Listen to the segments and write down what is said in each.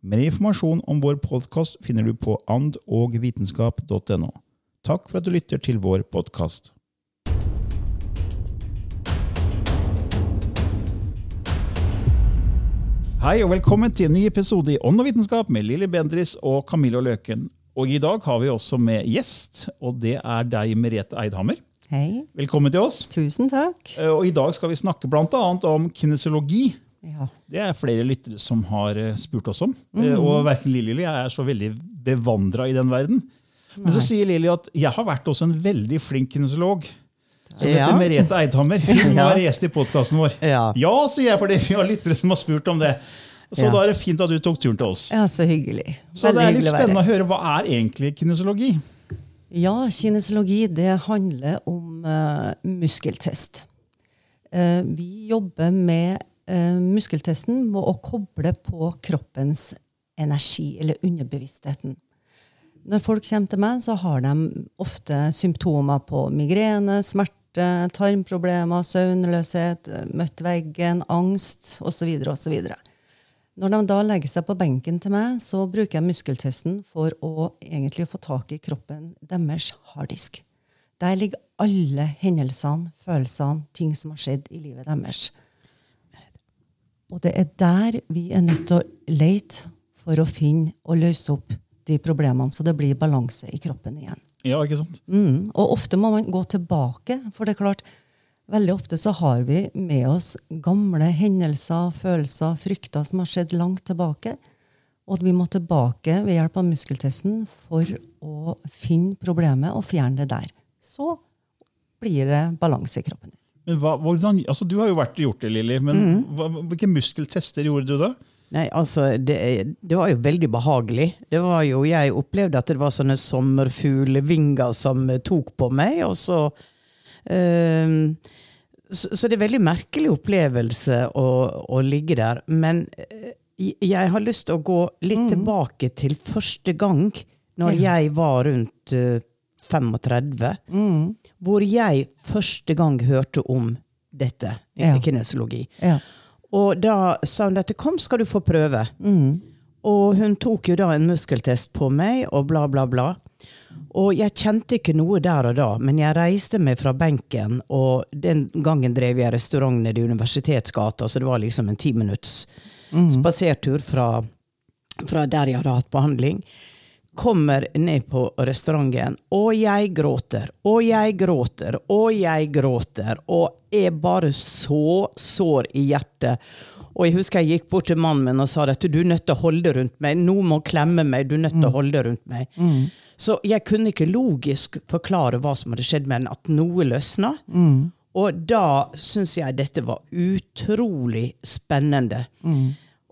Mer informasjon om vår podkast finner du på andogvitenskap.no. Takk for at du lytter til vår podkast. Hei og velkommen til en ny episode i Ånd og vitenskap med Lilly Bendris og Camillo Løken. Og I dag har vi også med gjest, og det er deg, Merete Eidhammer. Hei. Velkommen til oss. Tusen takk. Eh, Og I dag skal vi snakke bl.a. om kinesiologi. Ja. Det er flere lyttere som har eh, spurt oss om. Eh, Og verken Lilly eller jeg er så veldig bevandra i den verden. Men så sier Lilly at jeg har vært også en veldig flink kinesiolog. Som Ja. heter Merete Eidhammer. Hun Ja. var gjest i podkasten vår. Ja. ja, sier jeg, fordi vi har lyttere som har spurt om det. Så Ja. da er det fint at du tok turen til oss. ja, så hyggelig. Så det er litt spennende å å høre hva er egentlig kinesiologi? Ja, kinesiologi det handler om uh, muskeltest. Uh, vi jobber med eh, muskeltesten må å koble på kroppens energi, eller underbevisstheten. Når folk kommer til meg, så har de ofte symptomer på migrene, smerte, tarmproblemer, søvnløshet, møtt veggen, angst osv. osv. Når de da legger seg på benken til meg, så bruker jeg muskeltesten for å egentlig få tak i kroppen deres harddisk. Der ligger alle hendelsene, følelsene, ting som har skjedd i livet deres. Og det er der vi er nødt til å lete for å finne og løse opp de problemene, så det blir balanse i kroppen igjen. Ja, ikke sant? Mm. Og ofte må man gå tilbake, for det er klart, veldig ofte så har vi med oss gamle hendelser, følelser, frykter som har skjedd langt tilbake. Og vi må tilbake ved hjelp av muskeltesten for å finne problemet og fjerne det der. Så blir det balanse i kroppen. Men hva, hvordan, altså, du har jo vært gjort det, Lilly. Men hva, hvilke muskeltester gjorde du da? Nei, altså, det, det var jo veldig behagelig. Det var jo, Jeg opplevde at det var sånne sommerfuglvinger som eh, tok på meg. og så... ehm, så, så det er en veldig merkelig opplevelse å, å ligge der. Men eh, jeg har lyst til å gå litt tilbake til første gang, når jeg var rundt eh, 35, hvor jeg første gang hørte om dette, Ja. kinesiologi. Ja. Og da sa hun at kom skal du få prøve. Og hun tok jo da en muskeltest på meg, og bla, bla, bla. Og jeg kjente ikke noe der og da, men jeg reiste meg fra benken, og den gangen drev jeg restaurant nede i Universitetsgata, så det var liksom en ti mm. spasertur fra, fra der jeg hadde hatt behandling. Kommer ned på restauranten, og jeg gråter, og jeg gråter, og jeg gråter, og er bare så sår i hjertet. Og jeg husker jeg gikk bort til mannen min og sa at du er nødt til å holde rundt meg. Nå må klemme meg. Du er nødt til å holde rundt meg. Så jeg kunne ikke logisk forklare hva som hadde skjedd med den, at noe løsna. Og da syns jeg dette var utrolig spennende.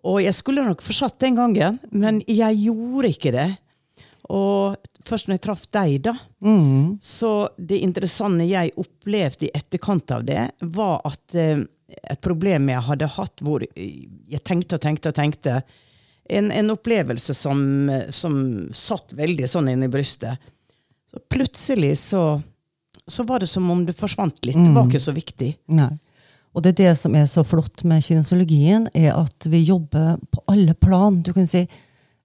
Og jeg skulle nok fortsatt den gangen, men jeg gjorde ikke det. Og først når jeg traff deg, da, så det interessante jeg opplevde i etterkant av det, var at eh, et problem jeg hadde hatt hvor jeg tenkte og tenkte og tenkte en, en opplevelse som, som satt veldig sånn inni brystet. Så plutselig så, så var det som om det forsvant litt. Det var ikke så viktig. Nei. Og det er det som er så flott med kinesologien, er at vi jobber på alle plan. Du kan si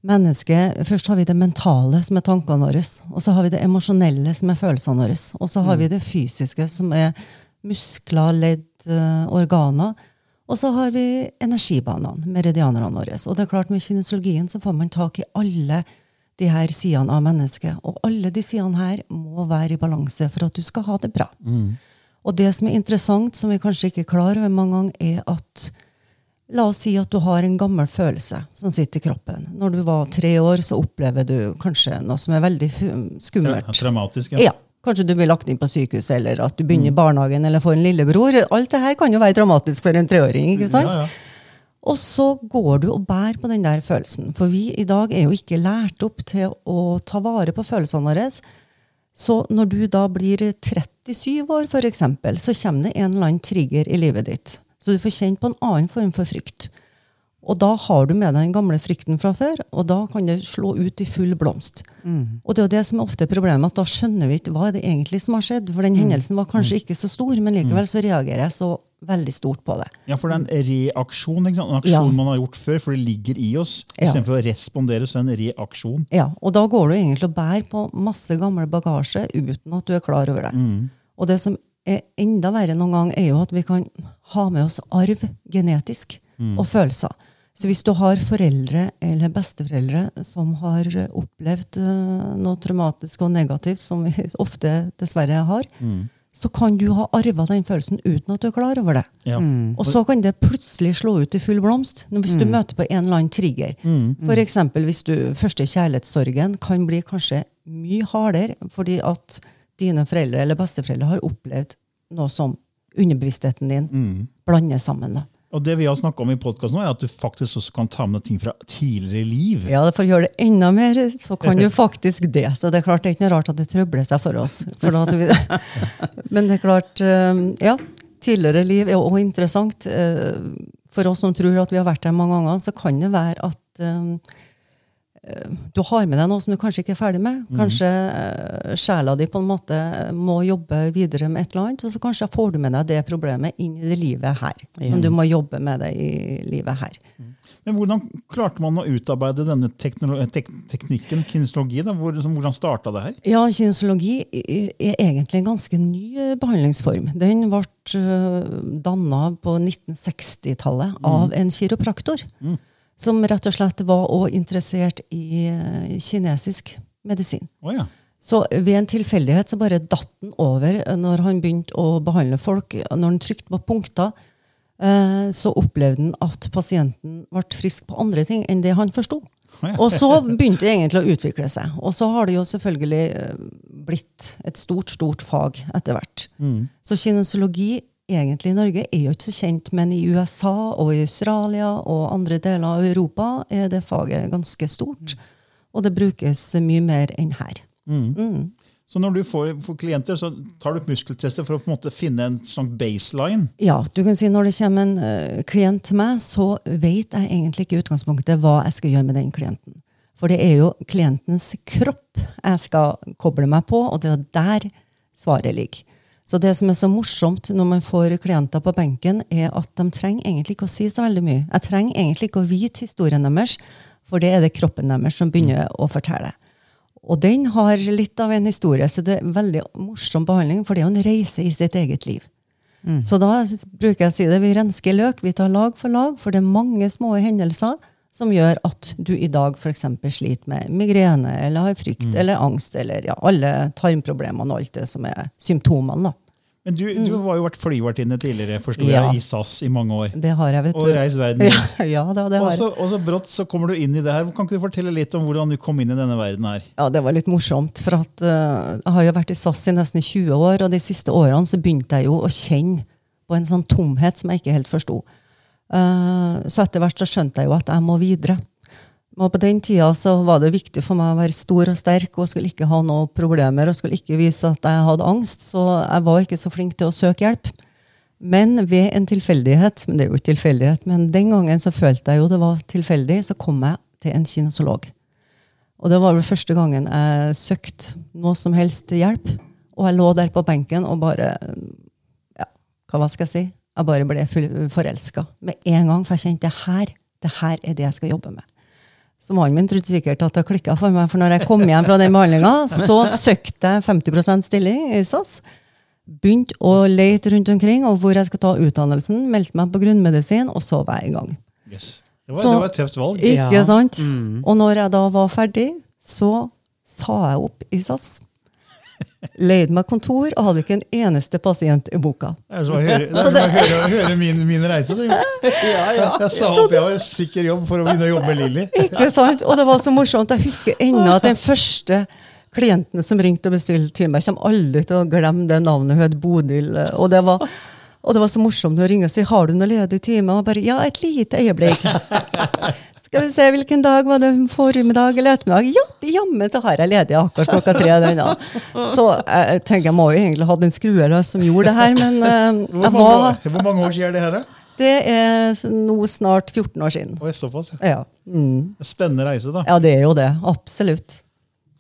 mennesket, Først har vi det mentale, som er tankene våre. Og så har vi det emosjonelle, som er følelsene våre. Og så har vi det fysiske, som er muskler, ledd, eh, organer. Og så har vi energibanene, meridianerne våre. Og det er klart med kinesologien så får man tak i alle de her sidene av mennesket. Og alle de sidene her må være i balanse for at du skal ha det bra. Og det som er interessant, som vi kanskje ikke er klar over mange ganger, er at La oss si at du har en gammel følelse som sitter i kroppen. Når du var tre år, så opplever du kanskje noe som er veldig skummelt. Ja, Traumatisk, Ja. Kanskje du blir lagt inn på sykehus, eller at du begynner i barnehagen eller får en lillebror. Alt det her kan jo være dramatisk for en treåring. ikke sant? Ja, ja. Og så går du og bærer på den der følelsen. For vi i dag er jo ikke lært opp til å ta vare på følelsene våre. Så når du da blir 37 år, eksempel, så kommer det en eller annen trigger i livet ditt. Så du får kjent på en annen form for frykt. Og da har du med deg den gamle frykten fra før, og da kan det slå ut i full blomst. Og det er jo det som er ofte problemet, at da skjønner vi ikke hva er det egentlig som har skjedd. For den hendelsen var kanskje ikke så stor, men likevel så reagerer jeg så veldig stort på det. Ja, for det er en reaksjon. En aksjon Ja. man har gjort før, for det ligger i oss. Ja. Istedenfor å respondere, så er det en reaksjon. Ja, og da går du egentlig og bærer på masse gammel bagasje uten at du er klar over det. Og det som er enda verre noen gang, er jo at vi kan ha med oss arv genetisk og følelser. Så hvis du har foreldre eller besteforeldre som har opplevd eh, noe traumatisk og negativt, som vi ofte dessverre har, så kan du ha arva den følelsen uten at du er klar over det. Ja. Og så kan det plutselig slå ut i full blomst når- hvis du møter på en eller annen trigger. For eksempel hvis du første kjærlighetssorgen kan bli kanskje mye hardere fordi at dine foreldre eller besteforeldre har opplevd noe som underbevisstheten din blander sammen. da. Og det vi har snakka om i podkasten, er at du faktisk også kan ta med ting fra tidligere liv. Ja, For å gjøre det enda mer, så kan du faktisk det. Så det er klart det er ikke noe rart at det trøbler seg for oss. For vi, men det er klart, eh, ja. Tidligere liv er også interessant. Eh, For oss som tror at vi har vært der mange ganger, så kan det være at eh, du har med deg noe som du kanskje ikke er ferdig med. Kanskje mm. sjela di på en måte må jobbe videre med et eller annet, og så kanskje får du med deg det problemet inn i det livet her. Som du må jobbe med det i livet her. Men hvordan klarte man å utarbeide denne tek teknikken, kinesologi? da? Hvordan starta det her? Ja, kinesologi er egentlig en ganske ny eh, behandlingsform. Den ble danna på 1960-tallet av en kiropraktor. Som rett og slett var også interessert i eh, kinesisk medisin. Oh, ja. Så ved en tilfeldighet så bare datt den over når han begynte å behandle folk. Når han trykte på punkter, eh, så opplevde han at pasienten ble frisk på andre ting enn det han forsto. Og så begynte det egentlig å utvikle seg. Og så har det jo selvfølgelig eh, blitt et stort, stort fag etter hvert. Så kinesologi egentlig i Norge er jo ikke så kjent, men i USA og i Australia og andre deler av Europa er det faget ganske stort. Og det brukes mye mer enn her. Så når du får, får klienter, så tar du muskeltester for å på en måte finne en sånn baseline? Ja, du kan si Når det kommer en uh, klient til meg, så vet jeg egentlig ikke i utgangspunktet hva jeg skal gjøre med den klienten. For det er jo klientens kropp jeg skal koble meg på, og det er der svaret ligger. Så det som er så morsomt når man får klienter på benken, er at de trenger egentlig ikke å si så veldig mye. Jeg trenger egentlig ikke å vite historien deres, for det er det kroppen deres som begynner å fortelle. Og den har litt av en historie, så det er en veldig morsom behandling, for det er en reise i sitt eget liv. Så da bruker jeg å si det, vi rensker løk, vi tar lag for lag, for det er mange små hendelser som gjør at du i dag eksempel sliter med migrene, eller har frykt, eller angst, eller ja, alle tarmproblemene og alt det som er symptomene. da. Men du, du har jo vært flyvertinne tidligere, forstod Ja. jeg, i SAS i mange år. Det har jeg, vet Og reist verden rundt. Ja, ja det Og har så, jeg. og så brått så kommer du inn i det her. Kan ikke du fortelle litt om hvordan du kom inn i denne verden her? Ja, det var litt morsomt, for at uh, jeg har jo vært i SAS i nesten 20 år, og de siste årene så begynte jeg jo å kjenne på en sånn tomhet som jeg ikke helt forsto. Eh, så etter hvert så skjønte jeg jo at jeg må videre. Og på den tida så var det viktig for meg å være stor og sterk og skulle ikke ha noen problemer og skulle ikke vise at jeg hadde angst, så jeg var ikke så flink til å søke hjelp. Men ved en tilfeldighet, men det er jo ikke tilfeldighet, men den gangen så følte jeg jo det var tilfeldig, så kom jeg til en kinesolog. Og det var vel første gangen jeg søkte noe som helst hjelp. Og jeg lå der på benken og bare ja, Hva skal jeg si? Jeg bare ble forelska med en gang, for jeg kjente det her, det her er det jeg skal jobbe med. Så mannen min trodde sikkert at det klikka for meg, for når jeg kom hjem fra den behandlinga, så søkte jeg 50% stilling i SAS. Begynte å lete rundt omkring og hvor jeg skulle ta utdannelsen. Meldte meg på grunnmedisin, og så var jeg i gang. Yes. Det, var, Så- det var et tøft valg. Ikke Ja. sant? Mm. Og når jeg da var ferdig, så sa jeg opp i SAS. Leide meg kontor og hadde ikke en eneste pasient i boka. Det er som å høre, som å høre, høre min, min reise. Det. Jeg sa opp, jeg var sikker jobb for å begynne å jobbe med Lilly. Ikke sant? Og det var så morsomt. Jeg husker ennå at den første klienten som ringte og bestilte time, jeg kommer aldri til å glemme det navnet. Hun het Bodil. Og det var, og det var så morsomt å ringe og si 'Har du noe ledig time?' Og bare 'Ja, et lite øyeblikk'. Skal vi se, hvilken dag var det? Formiddag eller ettermiddag? Ja, jammen så har jeg ledig akkurat klokka tre. denne. Så eh, jeg tenker jeg må jo egentlig ha den skrueløs som gjorde det her, men eh, jeg var, år, hvor mange år siden er det her? da? det er nå snart 14 år siden. Oi, såpass, ja. Ja, mm. Spennende reise, da. ja det er jo det. Absolutt.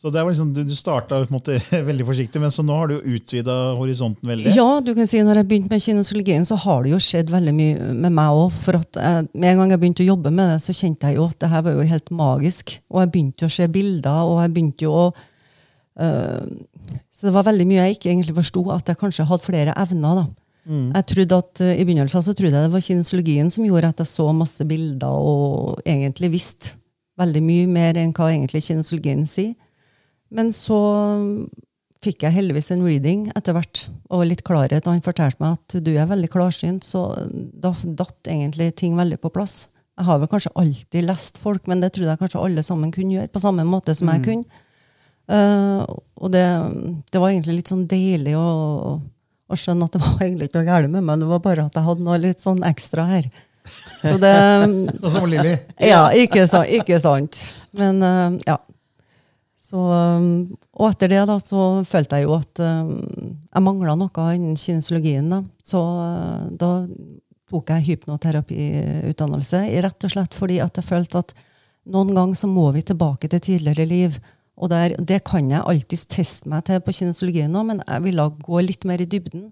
Så det var liksom, Du, du starta veldig forsiktig, men så nå har du jo utvida horisonten veldig. Ja, du kan si når jeg begynte med kinesologien, så har det jo skjedd veldig mye med meg òg. For at jeg, med en gang jeg begynte å jobbe med det, så kjente jeg jo at det her var jo helt magisk. Og jeg begynte å se bilder, og jeg begynte jo å øh, Så det var veldig mye jeg ikke egentlig forsto, at jeg kanskje hadde flere evner. da. Jeg trodde at øh, I begynnelsen så trodde jeg det var kinesologien som gjorde at jeg så masse bilder og egentlig visste veldig mye mer enn hva egentlig kinesologien sier. Men så fikk jeg heldigvis en reading etter hvert, og litt klarhet. Og han fortalte meg at du er veldig klarsynt, så da datt egentlig ting veldig på plass. Jeg har vel kanskje alltid lest folk, men det trodde jeg kanskje alle sammen kunne gjøre, på samme måte som jeg kunne. Uh, og det, det var egentlig litt sånn deilig å, å skjønne at det var egentlig ikke noe galt med meg, det var bare at jeg hadde noe litt sånn ekstra her. Så det, Og som Lilly. ja, ikke, ikke sant. Men uh, ja. Så, um, og etter det da, så følte jeg jo at um, jeg mangla noe innen kinesologien. Da. Så uh, da tok jeg hypnoterapiutdannelse, rett og slett fordi at jeg følte at noen ganger så må vi tilbake til tidligere liv. Og der, det kan jeg alltids teste meg til på kinesologien nå, men jeg ville gå litt mer i dybden.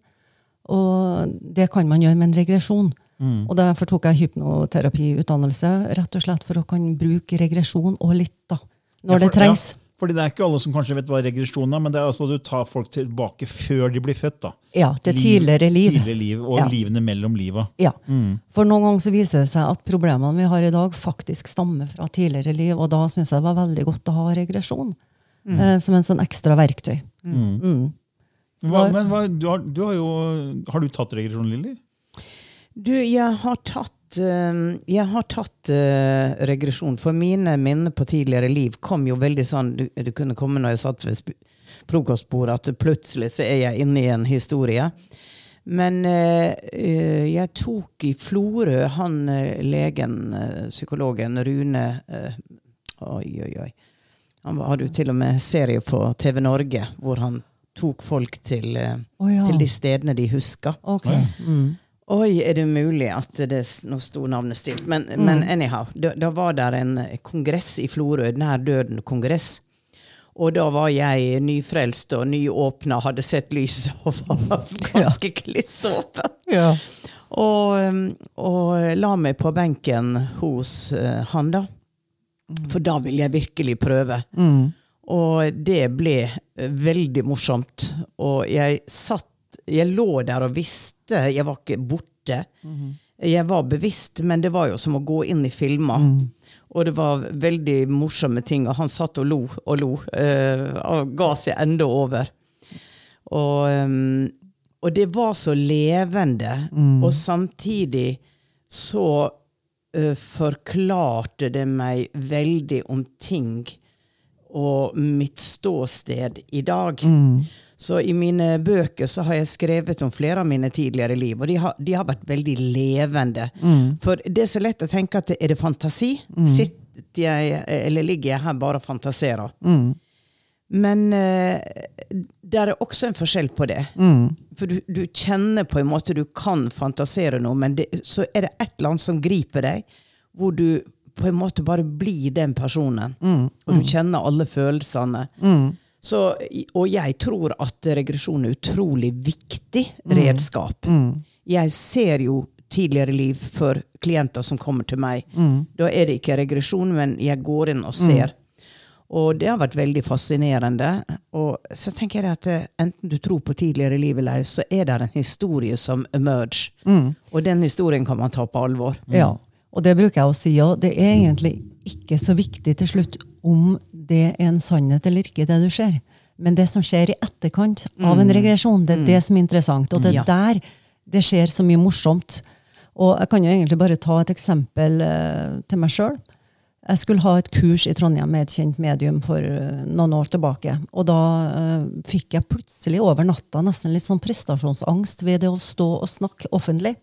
Og det kan man gjøre med en regresjon. Og derfor tok jeg hypnoterapiutdannelse, rett og slett for å kan bruke regresjon og litt, da. Når Ja, det trengs. Ja, fordi det er ikke alle som kanskje vet hva regresjon er, men det er altså at du tar folk tilbake før de blir født. da. Ja, til tidligere liv. Tidligere liv og Ja. livene mellom liva. Ja. Mm. For noen ganger så viser det seg at problemene vi har i dag, faktisk stammer fra tidligere liv, og da syns jeg det var veldig godt å ha regresjon eh, som en sånn ekstra verktøy. Mm. Så Hva, men hva, du, har, du har jo Har du tatt regresjon, Lilly? Du, jeg har tatt jeg har tatt uh, regresjon, for mine minner på tidligere liv kom jo veldig sånn Du, du kunne komme når jeg satt ved frokostbordet, at plutselig så er jeg inne i en historie. Men eh, eh, jeg tok i Florø han legen, psykologen Rune uh, Oi, oi, oi. Han hadde jo til og med serie på TV Norge hvor han tok folk til, Å ja. til de stedene de huska. Okay. Ja. Mm. Oi, er det mulig at det Nå sto navnet stilt. Men, men anyhow, da, da var det en kongress i Florø, Nær døden-kongress. Og da var jeg nyfrelst og nyåpna, hadde sett lyset og var ganske klissåpen. Ja. Og, um, og la meg på benken hos uh, han, da. For da ville jeg virkelig prøve. Mm. Og det ble eh, veldig morsomt. Og jeg satt Jeg lå der og visste. Jeg var ikke borte. Jeg var bevisst, men det var jo som å gå inn i filmer. Og det var veldig morsomme ting. Og han satt og lo og lo. eh, og ga seg enda over. Og, um, og det var så levende. Og samtidig så eh, forklarte det meg veldig om ting og mitt ståsted i dag. Så i mine bøker så har jeg skrevet om flere av mine tidligere liv, og de har, de har vært veldig levende. For det er så lett å tenke at er det fantasi? Sitter jeg, eller ligger jeg her bare og fantaserer? Men uh, det er også en forskjell på det. For du, du kjenner på en måte du kan fantasere noe, men det, så er det et eller annet som griper deg, hvor du på en måte bare blir den personen. Og du kjenner alle følelsene. Så, og jeg tror at regresjon er utrolig viktig redskap. Jeg ser jo tidligere liv for klienter som kommer til meg. Da er det ikke regresjon, men jeg går inn og ser. Og det har vært veldig fascinerende. Og så tenker jeg at eh, enten du tror på tidligere liv eller ei, så er det en historie som emerge. Og den historien kan man ta på alvor. Ja, og det bruker jeg å si òg. Det er egentlig ikke så viktig til slutt om det er en sannhet eller ikke, det du ser. Men det som skjer i etterkant av en regresjon, det er det som er interessant. Og det er der det skjer så mye morsomt. Og jeg kan jo egentlig bare ta et eksempel eh, til meg sjøl. Jeg skulle ha et kurs i Trondheim med et kjent medium for eh, noen år tilbake. Og da eh, fikk jeg plutselig over natta nesten litt sånn prestasjonsangst ved det å stå og snakke offentlig.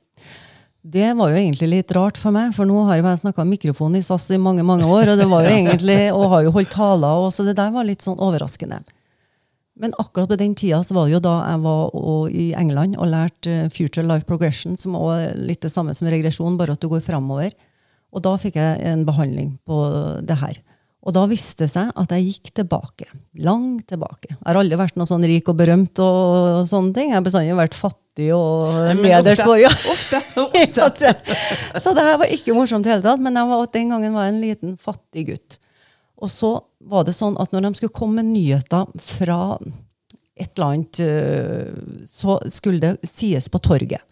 Det var jo egentlig litt rart for meg, for nå har jeg snakka mikrofon i SAS i mange mange år, og det var jo egentlig, og har jo holdt taler, og så det der var litt sånn overraskende. Men akkurat på den tida så var det jo da jeg var i England og lærte eh, Future Life Progression, som er litt det samme som regresjon, bare at du går framover. Og da fikk jeg en behandling på det her. Og da viste det seg at jeg gikk tilbake. Langt tilbake. Jeg har aldri vært noe sånn rik og berømt og, sånne ting. Jeg har bestandig vært fattig og nederst på ja. Ofte. Ofte. Så det her var ikke morsomt i hele tatt, men var, den gangen var jeg en liten, fattig gutt. Og så var det sånn at når de skulle komme med nyheter fra et eller annet, øh, så skulle det sies på torget.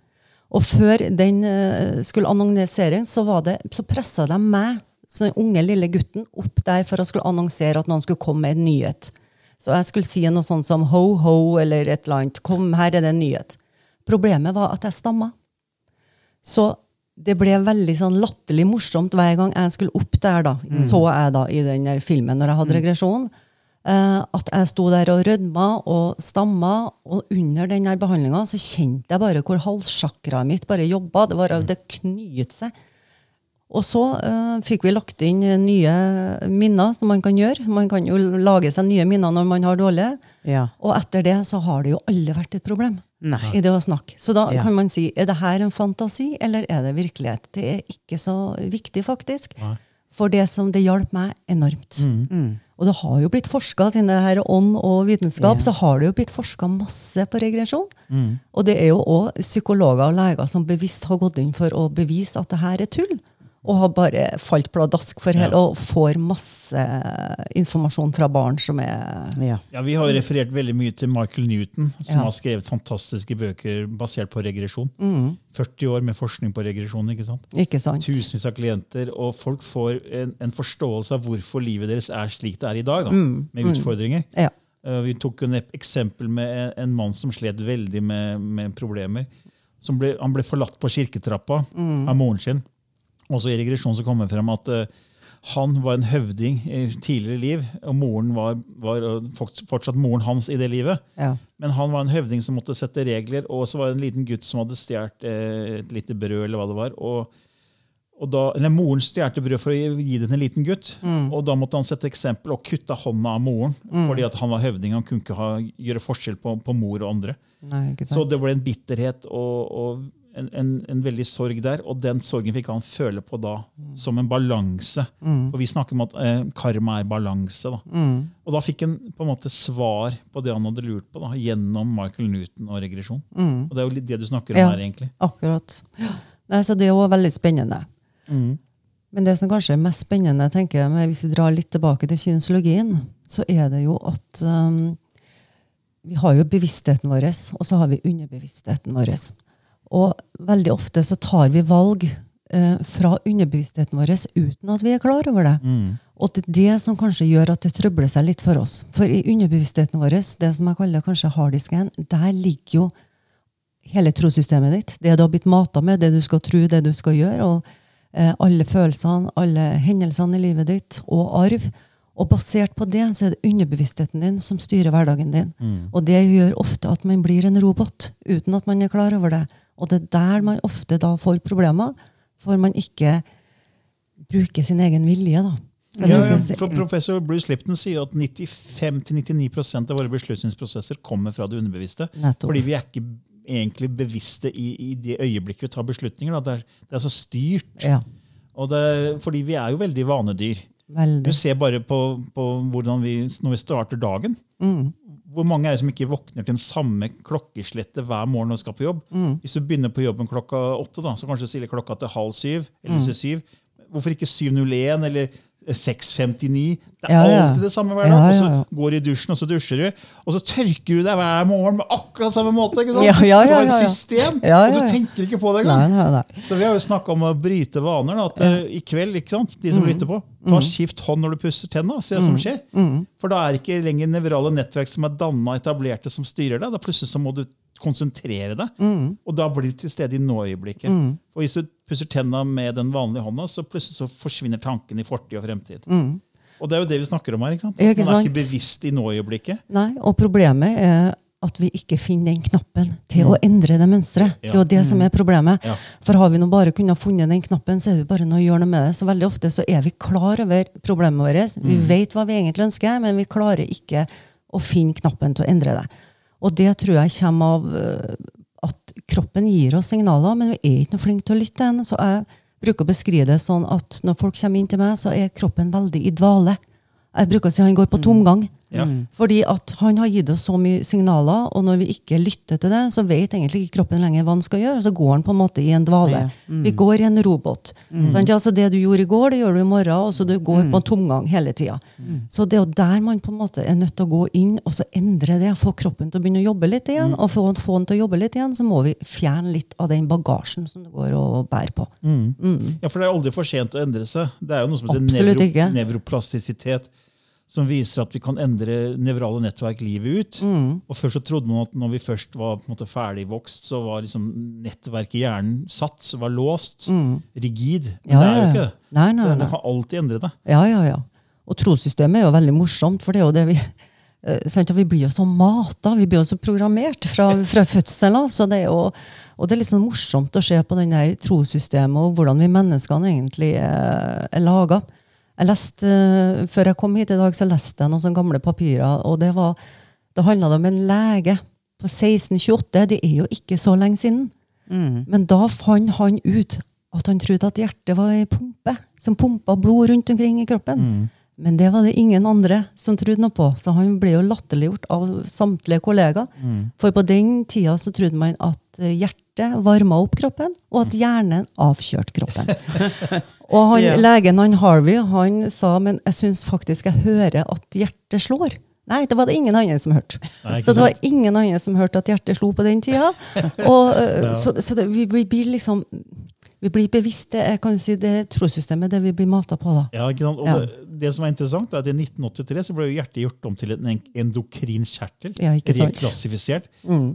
Og før den øh, skulle annonseres, så, var det, så pressa de meg, så den unge lille gutten, opp der for å skulle annonsere at noen skulle komme med en nyhet. Så jeg skulle si noe sånt som ho, ho, eller et eller annet. Kom, her er det en nyhet. Problemet var at jeg stamma. Så det ble veldig sånn latterlig morsomt hver gang jeg skulle opp der, da. Så jeg da i den filmen når jeg hadde regresjon. eh, at jeg sto der og rødma og stamma, og under den behandlinga så kjente jeg bare hvor halssjakraet mitt bare jobba. Det, var, det knyt seg. Og så uh, fikk vi lagt inn nye minner som man kan gjøre. Man kan jo lage seg nye minner når man har dårlige. Ja. Og etter det så har det jo aldri vært et problem Nei. i det å snakke. Så da Ja. kan man si er det her en fantasi, eller er det virkelighet? Det er ikke så viktig, faktisk. For det som det hjalp meg enormt. Og det har jo blitt forska, siden det her er ånd og vitenskap, Ja. så har det jo blitt forska masse på regresjon. Og det er jo òg psykologer og leger som bevisst har gått inn for å bevise at det her er tull. Og har bare falt pladask for hele, og får masse informasjon fra barn som er Ja. Ja, Vi har referert veldig mye til Michael Newton, som Ja. har skrevet fantastiske bøker basert på regresjon. Mm. 40 år med forskning på regresjon. ikke sant? Ikke sant? Tusenvis av klienter, og folk får en, en forståelse av hvorfor livet deres er slik det er i dag, da, Mm. med utfordringer. Ja. Eh, vi tok et eksempel med en, en mann som slet veldig med, med problemer. Som ble, han ble forlatt på kirketrappa Mm. av moren sin. Også i regresjon så kom det frem at eh, han var en høvding i tidligere liv, og moren var, var fortsatt moren hans i det livet. Ja. Men han var en høvding som måtte sette regler, og så var det en liten gutt som hadde stjålet eh, et lite brød. eller hva det var, og, og da, eller Moren stjal brød for å gi det til en liten gutt, og da måtte han sette eksempel og kutte hånda av moren. fordi at han var høvding, han kunne ikke ha, gjøre forskjell på, på mor og andre. Nei. Så det ble en bitterhet og, og en, en, en veldig sorg der, og den sorgen fikk han føle på da som en balanse. For vi snakker om at eh, karma er balanse. da. Og da fikk han på en måte svar på det han hadde lurt på, da, gjennom Michael Newton og regresjon. Og det er jo litt det du snakker om Ja. her, egentlig. Akkurat. Nei, så det er jo veldig spennende. Men det som kanskje er mest spennende, tenker jeg, hvis vi drar litt tilbake til kinesologien, så er det jo at um, vi har jo bevisstheten vår, og så har vi underbevisstheten vår. Og veldig ofte så tar vi valg eh, fra underbevisstheten vår uten at vi er klar over det. Og det er det som kanskje gjør at det trøbler seg litt for oss. For i underbevisstheten vår, det som jeg kaller kanskje harddisken, der ligger jo hele trossystemet ditt. Det du har blitt mata med, det du skal tro, det du skal gjøre. og eh, Alle følelsene, alle hendelsene i livet ditt, og arv. Og basert på det så er det underbevisstheten din som styrer hverdagen din. Og det gjør ofte at man blir en robot uten at man er klar over det. Og det er der man ofte da får problemer, for man ikke bruker sin egen vilje. da. Ja, ja, for Professor Bruce Lipton sier at 95-99% av våre beslutningsprosesser kommer fra det underbevisste. Nettopp. Fordi vi er ikke egentlig bevisste i, i det øyeblikket vi tar beslutninger. Det, er, det er så styrt. ja. Og det, fordi vi er jo veldig vanedyr. Du ser bare på, på hvordan vi, når vi starter dagen. Mm. Hvor mange er det som ikke våkner til den samme klokkeslettet hver morgen når de skal på jobb? Mm. Hvis du begynner på jobben klokka åtte, da, så kanskje stiller klokka til halv syv. eller Mm. syv. Hvorfor ikke 7.01 eller 6.59? Det er Ja, ja. alltid det samme hver dag. Ja, Og så går du i dusjen, og så dusjer du. Og så tørker du deg hver morgen med akkurat samme måte. ikke sant? Du har et system, og du tenker ikke på det engang. Så vi har jo snakka om å bryte vaner. Da, at eh, I kveld, ikke sant? de Mm. som lytter på, ta skift hånd når du pusser tenna. Se hva som skjer. Mm. For da er det ikke lenger nevrale nettverk som er danna etablerte, som styrer deg. Da plutselig så må du konsentrere deg, Mm. og da blir du til stede i nå-øyeblikket. Og hvis du pusser tenna med den vanlige hånda, så plutselig så forsvinner tanken i fortid og fremtid. Og det er jo det vi snakker om her. ikke sant? Mm. Ja, At man er ikke bevisst i nåøyeblikket. Nei, og problemet er at vi ikke finner den knappen til å endre det mønsteret. Det er jo det som er problemet. Ja. For har vi nå bare kunnet funnet den knappen, så er det bare noe å gjøre noe med det. Så veldig ofte så er vi klar over problemet vårt. Vi vet hva vi egentlig ønsker, men vi klarer ikke å finne knappen til å endre det. Og det tror jeg kommer av øh, at kroppen gir oss signaler, men vi er ikke noe flinke til å lytte til. Så jeg bruker å beskrive det sånn at når folk kommer inn til meg, så er kroppen veldig i dvale. Jeg bruker å si han går på tomgang. Ja. Fordi at han har gitt oss så mye signaler, og når vi ikke lytter til det, så vet egentlig ikke kroppen lenger hva han skal gjøre, så går han på en måte i en dvale. Ja. Vi går i en robot. Sant? Altså det du gjorde i går, det gjør du i morgen, og så du går på tomgang hele tida. Så det er jo der man på en måte er nødt til å gå inn og så endre det, få kroppen til å begynne å jobbe litt igjen, og for å få den til å jobbe litt igjen, så må vi fjerne litt av den bagasjen som du går og bærer på. Ja, For det er aldri for sent å endre seg. Det er jo noe som heter nevroplastisitet. Som viser at vi kan endre nevrale nettverk livet ut. Mm. Og Før så trodde man at når vi først var på en måte ferdigvokst, så var liksom nettverket i hjernen satt, så var låst, rigid. Men Mm. Ja, det er jo ikke det. Nei, nei, nei. Man kan alltid endre det. Ja, ja, ja. Og trossystemet er jo veldig morsomt, for det er jo det vi eh, sant, Vi blir jo så mata, vi blir jo så programmert fra, fra fødselen av. så det er jo og det er litt sånn morsomt å se på den her trossystemet og hvordan vi menneskene egentlig er, er laga. Jeg leste, eh, Før jeg kom hit i dag, så leste jeg noen sånne gamle papirer. og Det var, det handla om en lege på 1628. Det er jo ikke så lenge siden. Men da fant han ut at han trodde at hjertet var ei pumpe som pumpa blod rundt omkring i kroppen. Men det var det ingen andre som trodde noe på, så han ble jo latterliggjort av samtlige kollegaer. For på den tida så trodde man at hjertet varma opp kroppen, og at hjernen avkjørte kroppen. og han, Ja. legen han Harvey han sa men jeg syns faktisk jeg hører at hjertet slår. Nei, det var det ingen andre som hørte. Nei, så det var ingen andre som hørte at hjertet slo på den tida. Og, ja. Så, så det, vi, vi blir liksom vi blir bevisste. Jeg kan si det trossystemet det vi blir mata på. da. Ja, ikke sant? Og Ja. det, det som er interessant, er at i 1983 så ble hjertet gjort om til en en- endokrin kjertel. Ja? Reklassifisert.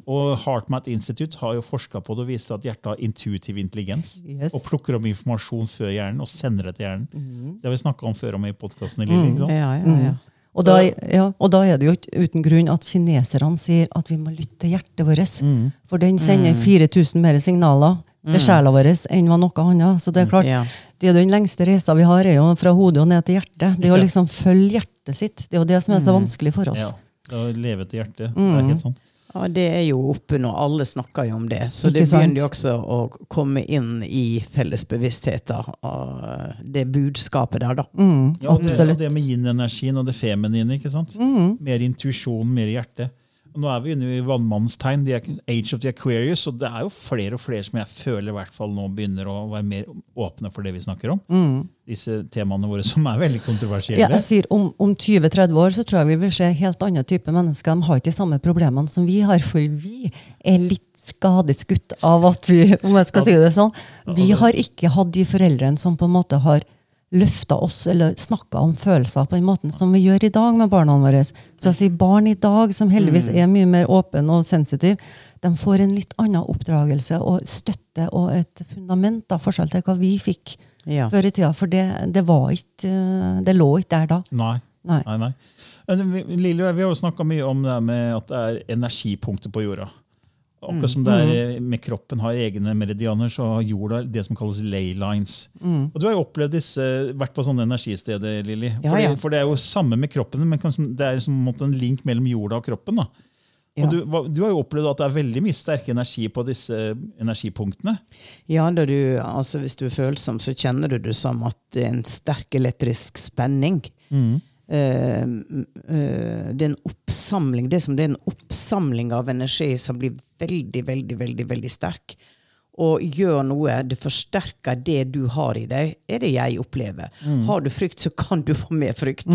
Og HeartMath Institute har jo forska på det og viser at hjertet har intuitiv intelligens. Yes. Og plukker om informasjon før hjernen og sender det til hjernen. Mm. Det har vi snakka om før om i podkasten. Mm. Ja, ja, ja. Og da, ja, og da er det jo ikke uten grunn at kineserne sier at vi må lytte til hjertet vårt. For den sender 4000 mer signaler til sjela vår enn hva noe annet. Så det er klart, Ja. det er den lengste reisa vi har, er jo fra hodet og ned til hjertet. Det er å liksom følge hjertet sitt. Det er jo det som er så vanskelig for oss. Ja, å leve til hjertet. Det Mm. er helt sant. Ja, det er jo oppe nå. Alle snakker jo om det. Så det begynner jo også å komme inn i felles bevisstheter. av Det budskapet der, da. Mm, Ja, og det, og absolutt. det med yin-energien og det feminine. ikke sant? Mer intuisjon, mer hjerte. Nå er vi inne i vannmannens tegn, age of the Aquarius, og det er jo flere og flere som jeg føler i hvert fall nå begynner å være mer åpne for det vi snakker om. Disse temaene våre som er veldig kontroversielle. Ja, jeg sier Om, om 20-30 år så tror jeg vi vil se helt annen type mennesker. De har ikke de samme problemene som vi har, for vi er litt skadeskutt av at vi om jeg skal si det sånn, vi har ikke hatt de foreldrene som på en måte har løfta oss eller snakka om følelser på den måten som vi gjør i dag med barna våre. Så jeg sier barn i dag, som heldigvis er mye mer åpne og sensitive, de får en litt annen oppdragelse og støtte og et fundament da, forskjell til hva vi fikk Ja. før i tida. For det, det, var ikke, eh, det lå ikke der da. Nei. Nei. nei, nei. Lille, vi har jo snakka mye om det med at det er energipunkter på jorda. Akkurat som det er eh, med kroppen har egne meridianer, så har jorda det som kalles ley lines. Og Du har jo opplevd disse, vært på sånne energisteder, Lilly. Ja, For, ja. det- for det er jo samme med kroppen, men det er som en link mellom jorda og kroppen. da. Ja. Og du, du har jo opplevd at det er veldig mye sterk energi på disse energipunktene. Ja, du, altså hvis du er følsom, så kjenner du det som at det er en sterk elektrisk spenning. Eh, m- eh, det er en oppsamling, det er som det er en oppsamling av energi som blir veldig, veldig, veldig, veldig sterk. Og gjør noe, det forsterker det du har i deg, er det jeg opplever. Har du frykt, så kan du få mer frykt.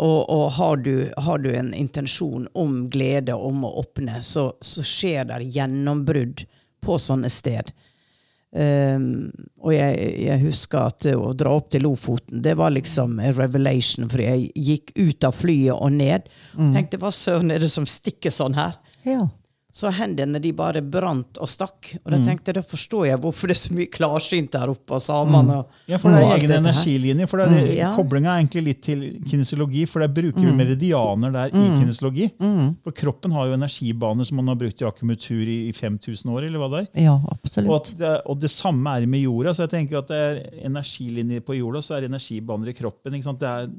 Og, og har, du, har du en intensjon om glede, om å åpne, så, så skjer det gjennombrudd på sånne sted. Um, og jeg, jeg husker at å dra opp til Lofoten, det var liksom en revelation, for jeg gikk ut av flyet og ned. Og tenkte hva søren er det som stikker sånn her? Ja. Så hendene de bare brant og stakk. Og da tenkte jeg, da forstår jeg hvorfor det er så mye klarsynt der oppe, og samene og, Ja, for det er egen energilinje. for det er, Ja. Koblinga er egentlig litt til kinesiologi, for der bruker vi meridianer der i kinesiologi. For kroppen har jo energibaner som man har brukt i akupunktur i, i 5000 år. eller hva det er. ja, Og, absolutt. at det, og det samme er med jorda. så jeg tenker at det er energilinjer på jorda, så er det energibaner i kroppen. ikke sant? Det er,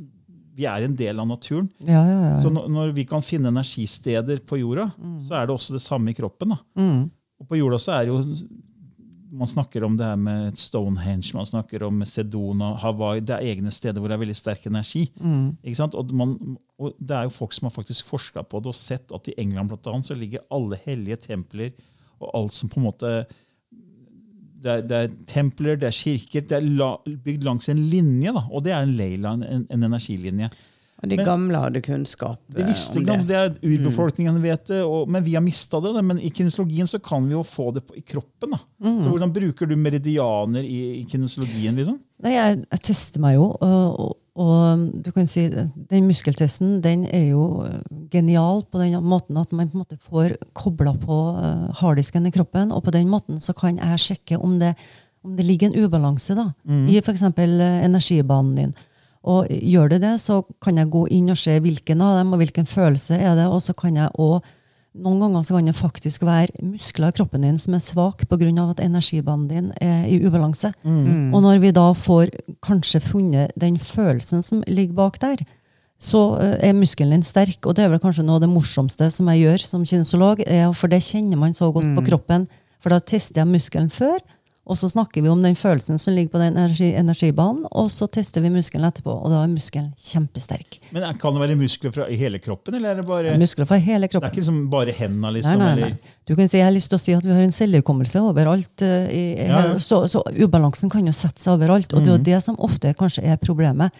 vi er en del av naturen. Ja, ja, ja. Så når, når vi kan finne energisteder på jorda, så er det også det samme i kroppen. Mm. Og på jorda så er det jo Man snakker om det her med Stonehenge, man snakker om Sedona, Hawaii. Det er egne steder hvor det er veldig sterk energi. Mm. Ikke sant? Og, man, og det er jo folk som har faktisk forska på det og sett at i England blant annet, så ligger alle hellige templer og alt som på en måte det er, det er templer, det er kirker, det er la, bygd langs en linje. da, Og det er en leila, en, en energilinje. Og de Men- gamle hadde kunnskap Det eh, visste om det. det er urbefolkningen vet det, og, men vi har mista det. Men i kinesologien så kan vi jo få det på, i kroppen. da. Så Hvordan bruker du meridianer i, i kinesologien? liksom? Nei, jeg, jeg tester meg jo, og, og, du kan si den muskeltesten den er jo eh, genial på den måten at man på en måte får kobla på uh, harddisken i kroppen, og på den måten så kan jeg sjekke om det, om det ligger en ubalanse da, i f.eks. Uh, energibanen din. Og gjør det det, så kan jeg gå inn og se hvilken av dem, og hvilken følelse er det, og så kan jeg også noen ganger så kan det faktisk være muskler i kroppen din som er svak pga. at energibanen din er i ubalanse. Og når vi da får kanskje funnet den følelsen som ligger bak der, så eh, er muskelen din sterk. Og det er vel kanskje noe av det morsomste som jeg gjør som kinesolog, for det kjenner man så godt på kroppen. For da tester jeg muskelen før, og så snakker vi om den følelsen som ligger på den energi, energibanen, og så tester vi muskelen etterpå, og da er muskelen kjempesterk. Men Kan det være muskler fra hele kroppen, eller er det bare Muskler fra hele kroppen. Det er ikke liksom bare hendene, liksom? nei, nei, nei. Du kan si, jeg har lyst til å si at vi har en cellehukommelse overalt. eh, I, Ja, ja. Så, så ubalansen kan jo sette seg overalt. Og det er jo det som ofte kanskje er problemet.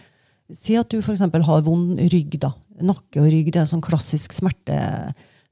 Si at du eksempel har vond rygg. da. Nakke og rygg, det er sånn klassisk smerte.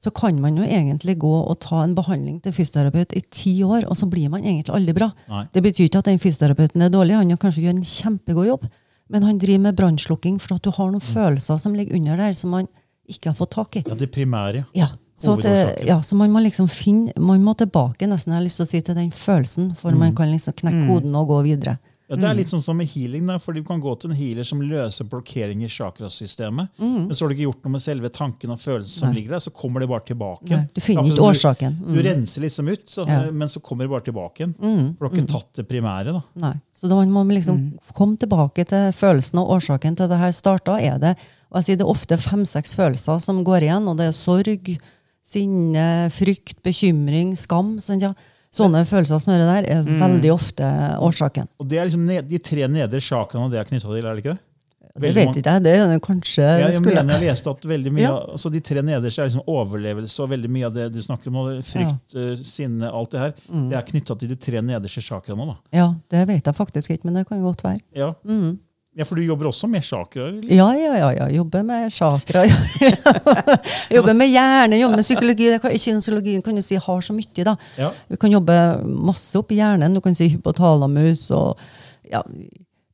Så kan man jo egentlig gå og ta en behandling til fysioterapeut i ti år, og så blir man egentlig aldri bra. Nei. Det betyr ikke at den fysioterapeuten er dårlig, han kan kanskje gjør en kjempegod jobb, men han driver med brannslukking for at du har noen følelser som ligger under der, som man ikke har fått tak i. Ja, det primære. Ja, så, at, ja, så man må liksom finne Man må tilbake nesten, jeg har lyst til å si, til den følelsen, for man kan liksom knekke koden og gå videre. Ja, Det er litt sånn som med healing, da, for du kan gå til en healer som løser blokkering i chakrasystemet. Men så har du ikke gjort noe med selve tanken og følelsen som ligger der, så kommer det bare tilbake. Nei, du finner ikke for årsaken. Du, du renser liksom ut, så, Ja. men så kommer det bare tilbake igjen. For du har ikke tatt det primære. da. Nei. Så da må man liksom komme tilbake til følelsen og årsaken til det her starta. Er det, og jeg sier det er ofte fem-seks følelser som går igjen, og det er sorg, sinne, frykt, bekymring, skam. Sånn, ja. Sånne følelser som det der, er veldig ofte årsaken. Og det er liksom De tre nedre chakraene det er knytta til, er det ikke det? Det vet mange- ikke jeg. Det er det kanskje Ja, jeg skulle mener jeg leste at veldig mye Ja. altså De tre nederste er liksom overlevelse, og veldig mye av det du snakker om frykt, ja. sinne, alt det her, det er knytta til de tre nederste chakraene. Ja, det vet jeg faktisk ikke, men det kan godt være. Ja. Ja, For du jobber også med chakra? Ja, ja, ja. ja. Jobber med chakra. jobber med hjerne, jobber med psykologi. Kan- Kinesiologien kan du si har så mye. da. Ja. Vi kan jobbe masse opp i hjernen. Du kan si hypotalamus. og ja,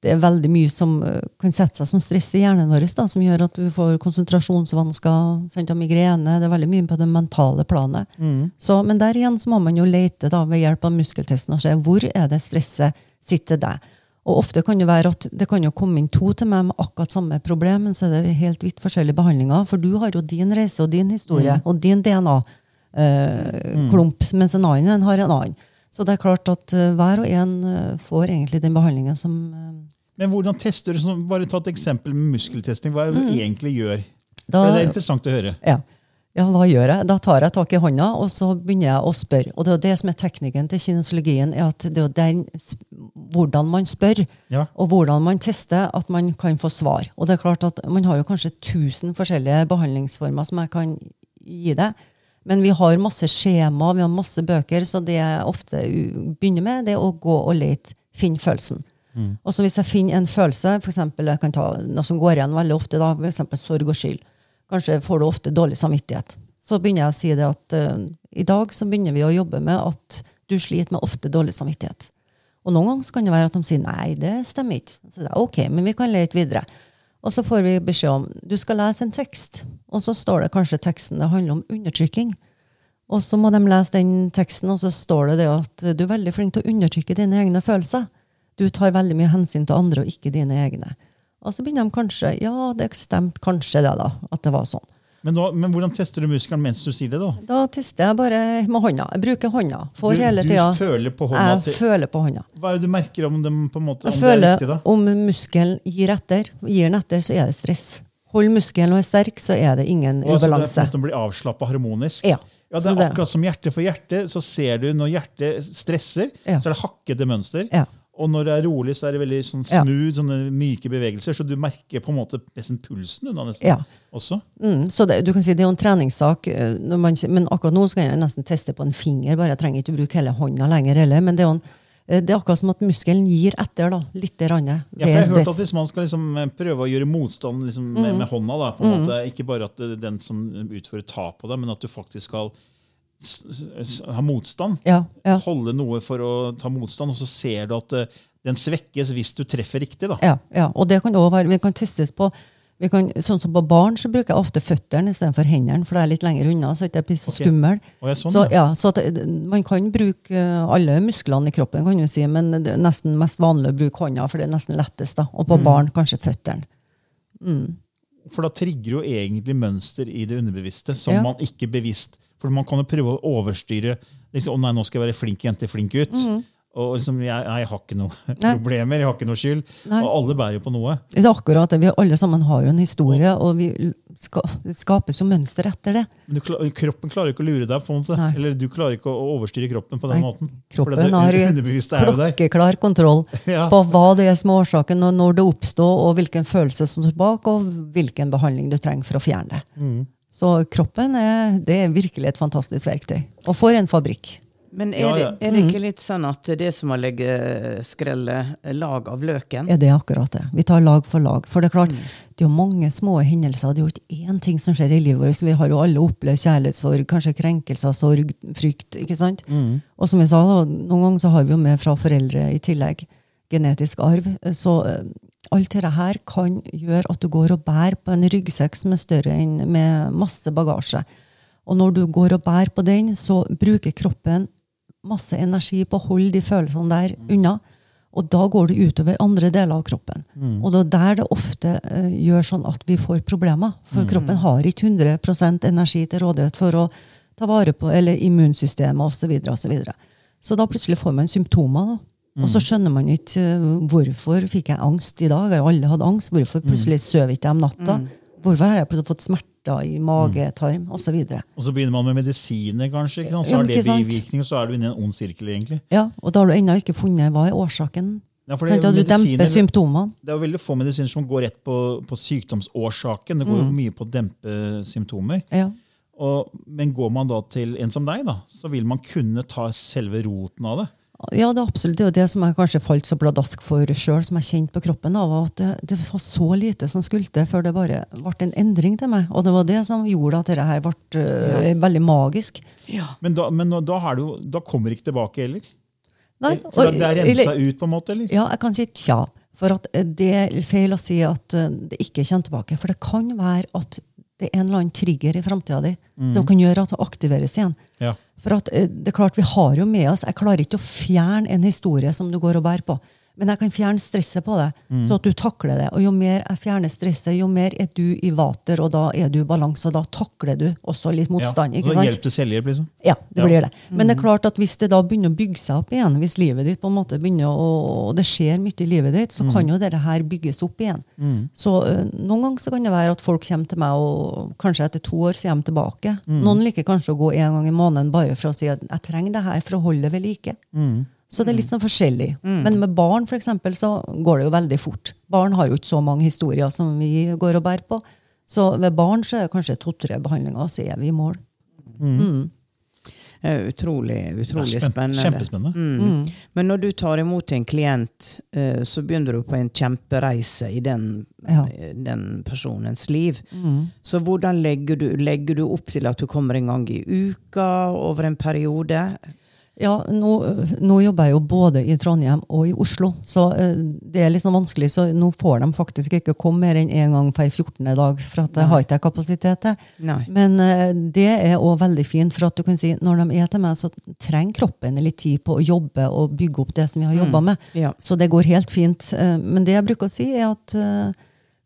Det er veldig mye som eh, kan sette seg som stress i hjernen vår, da, som gjør at du får konsentrasjonsvansker, sant, migrene. Det er veldig mye på det mentale planet. Så, men der igjen så må man jo lete da, ved hjelp av muskeltesten og se hvor er det stresset sitter deg. Og ofte kan det være at det kan jo komme inn to til meg med akkurat samme problem, men så er det helt vidt forskjellige behandlinger. For du har jo din reise og din historie og din DNA-klump, mens en annen har en annen. Så det er klart at eh, hver og en eh, får egentlig den behandlingen som eh, Men hvordan tester du? Bare ta et eksempel med muskeltesting. Hva er det du egentlig gjør? Mm. da, det er interessant å høre. ja. Ja, hva gjør jeg? Da tar jeg tak i hånda, og så begynner jeg å spørre. Og det er det som er teknikken til kinesologien, er at det er den, hvordan man spør, Ja. og hvordan man tester, at man kan få svar. Og det er klart at man har jo kanskje 1000 forskjellige behandlingsformer som jeg kan gi deg. Men vi har masse skjema, vi har masse bøker, så det jeg ofte begynner med, det er å gå og lete, finne følelsen. Og så hvis jeg finner en følelse, for eksempel, jeg kan ta noe som går igjen veldig ofte, da, for eksempel sorg og skyld. Kanskje får du ofte dårlig samvittighet. Så begynner jeg å si det at uh, i dag så begynner vi å jobbe med at du sliter med ofte dårlig samvittighet. Og noen ganger så kan det være at de sier nei, det stemmer ikke. Så det er ok, men vi kan lete videre. Og så får vi beskjed om du skal lese en tekst, og så står det kanskje teksten det handler om undertrykking. Og så må de lese den teksten, og så står det det at du er veldig flink til å undertrykke dine egne følelser. Du tar veldig mye hensyn til andre og ikke dine egne. Og så begynner de kanskje Ja, det stemte kanskje det, da. At det var sånn. Men, da, men hvordan tester du muskelen mens du sier det, da? Da tester jeg bare med hånda. Jeg bruker hånda. For Du, hele du føler på hånda Jeg til føler på hånda. Hva er det du merker om dem på en måte, Jeg er føler riktig, om muskelen gir etter. Gir den etter, så er det stress. Hold muskelen og er sterk, så er det ingen Og altså, det ubalanse. blir avslappa harmonisk? Ja. Ja, det er akkurat som hjerte for hjerte. Så ser du når hjertet stresser, Ja. så er det hakkete mønster. Ja. Og når det er rolig, så er det veldig sånn Ja. sånne myke bevegelser. Så du merker på en måte nesten pulsen unna nesten Ja. også. Mm, så det, du kan si det er jo en treningssak, eh, man, men akkurat nå skal jeg nesten teste på en finger. bare Jeg trenger ikke bruke hele hånda lenger. heller, Men det er, jo en, eh, det er akkurat som at muskelen gir etter da, litt ved Ja, jeg har hørt at Hvis man skal liksom eh, prøve å gjøre motstand liksom, Mm. med, med hånda, da, på en måte, ikke bare at den som utfører, tar på deg, men at du faktisk skal ha motstand. Ja, ja, Holde noe for å ta motstand, og så ser du at eh, den svekkes hvis du treffer riktig. da. ja, ja. Og det kan også være, vi kan testes på vi kan, sånn som På barn så bruker jeg ofte føttene istedenfor hendene, for det er litt lenger unna. så jeg blir så okay. skummel. Sånn, så, ja. så at, man kan bruke eh, alle musklene i kroppen, kan du si, men det er nesten mest vanlig å bruke hånda, for det er nesten lettest. da. Og Mm. på barn kanskje føttene. For da trigger jo egentlig mønster i det underbevisste som man ikke bevisst For man kan jo prøve å overstyre liksom, å nei, nå skal jeg være flink jente, flink gutt. Og liksom, jeg, jeg har ikke noe. Nei. problemer, jeg har ikke noe skyld. Nei. Og alle bærer jo på noe. Det er akkurat det. Vi alle sammen har jo en historie, og vi ska, skapes jo mønster etter det. Men du, kroppen klarer ikke å lure deg. på en måte. Nei. Eller du klarer ikke å overstyre kroppen på den Nei, måten. kroppen det, har. Klokkeklar kontroll Ja. på hva det er som er årsaken, og når det oppstår, og hvilken følelse som står bak, og hvilken behandling du trenger for å fjerne det. Mm. Så kroppen er, det er virkelig et fantastisk verktøy. Og for en fabrikk. Men er, Ja, ja. Det, er det ikke litt sånn at det er som å legge skrelle lag av løken? Ja, det er akkurat det. Vi tar lag for lag. For det er klart, det er jo mange små hendelser. Det er jo ikke én ting som skjer i livet vårt. Så vi har jo alle opplevd kjærlighetssorg, kanskje krenkelser, sorg, frykt. ikke sant? Og som jeg sa, da, noen ganger så har vi jo med fra foreldre i tillegg genetisk arv. Så eh, alt dette her kan gjøre at du går og bærer på en ryggsekk som er større enn med masse bagasje. Og når du går og bærer på den, så bruker kroppen masse energi på å holde de følelsene der unna. Og da går det utover andre deler av kroppen. Og det er der det ofte uh, gjør sånn at vi får problemer. For kroppen har ikke 100% energi til rådighet for å ta vare på eller immunsystemet osv. Så, videre, og så, videre. så da plutselig får man symptomer. da. Og så skjønner man ikke eh, hvorfor fikk jeg angst i dag. Har alle hatt angst? Hvorfor plutselig sover ikke jeg om natta? Hvorfor har jeg fått smerter i mage, tarm osv.? Og så begynner man med medisiner, kanskje. Ikke sant? Så har det bivirkninger, og så er du inne i en ond sirkel. egentlig. Ja, og da har du ennå ikke funnet hva er årsaken. Ja, for det, du demper symptomene. det er jo veldig få medisiner som går rett på, på sykdomsårsaken. Det går jo mye på å dempe symptomer. Ja. Og, men går man da til en som deg, da, så vil man kunne ta selve roten av det. Ja, det er absolutt. Det er det som jeg kanskje falt så pladask for sjøl, som jeg kjente på kroppen. av, at det, det var så lite som skulle til før det bare ble en endring til meg. Og det var det som gjorde at dette her ble uh, veldig magisk. Men da, men da, har du, da kommer det ikke tilbake heller? Nei, For og- det er eller- rensa ut, på en måte? eller? Ja, jeg kan si tja. For at eh, det er feil å si at eh, det ikke kommer tilbake. For det kan være at det er en eller annen trigger i framtida di som kan gjøre at det aktiveres igjen. Ja. For at eh, det er klart, vi har jo med oss Jeg klarer ikke å fjerne en historie som du går og bærer på. Men jeg kan fjerne stresset på det, så at du takler det. Og jo mer jeg fjerner stresset, jo mer er du i vater, og da er du i balanse, og da takler du også litt motstand. Ja, ikke så hjelper hjelp til selvhjelp, liksom. Ja, det Ja. blir det. Men det er klart at hvis det da begynner å bygge seg opp igjen, hvis livet ditt på en måte begynner å, og det skjer mye i livet ditt, så kan jo dette her bygges opp igjen. Så uh, noen ganger så kan det være at folk kommer til meg, og kanskje etter to år så er de tilbake. Noen liker kanskje å gå en gang i måneden bare for å si at jeg trenger det her for å holde det ved like. Så det er litt sånn forskjellig. Men med barn for eksempel, så går det jo veldig fort. Barn har jo ikke så mange historier som vi går og bærer på. Så ved barn så er det kanskje to-tre behandlinger, og så er vi i mål. Eh, Utrolig, utrolig spenn- spennende. Kjempespennende. Mm. Men når du tar imot en klient, eh, så begynner du på en kjempereise i den, Ja. eh, den personens liv. Så hvordan legger du, legger du opp til at du kommer en gang i uka over en periode? Ja, nå, nå jobber jeg jo både i Trondheim og i Oslo, så eh, det er litt sånn vanskelig. Så nå får de faktisk ikke komme mer enn én gang per 14. dag, for at jeg har ikke kapasitet til. Men eh, det er òg veldig fint, for at du kan si når de er til meg, så trenger kroppen litt tid på å jobbe og bygge opp det som vi har jobba med. Ja. Så det går helt fint. Eh, Men det jeg bruker å si, er at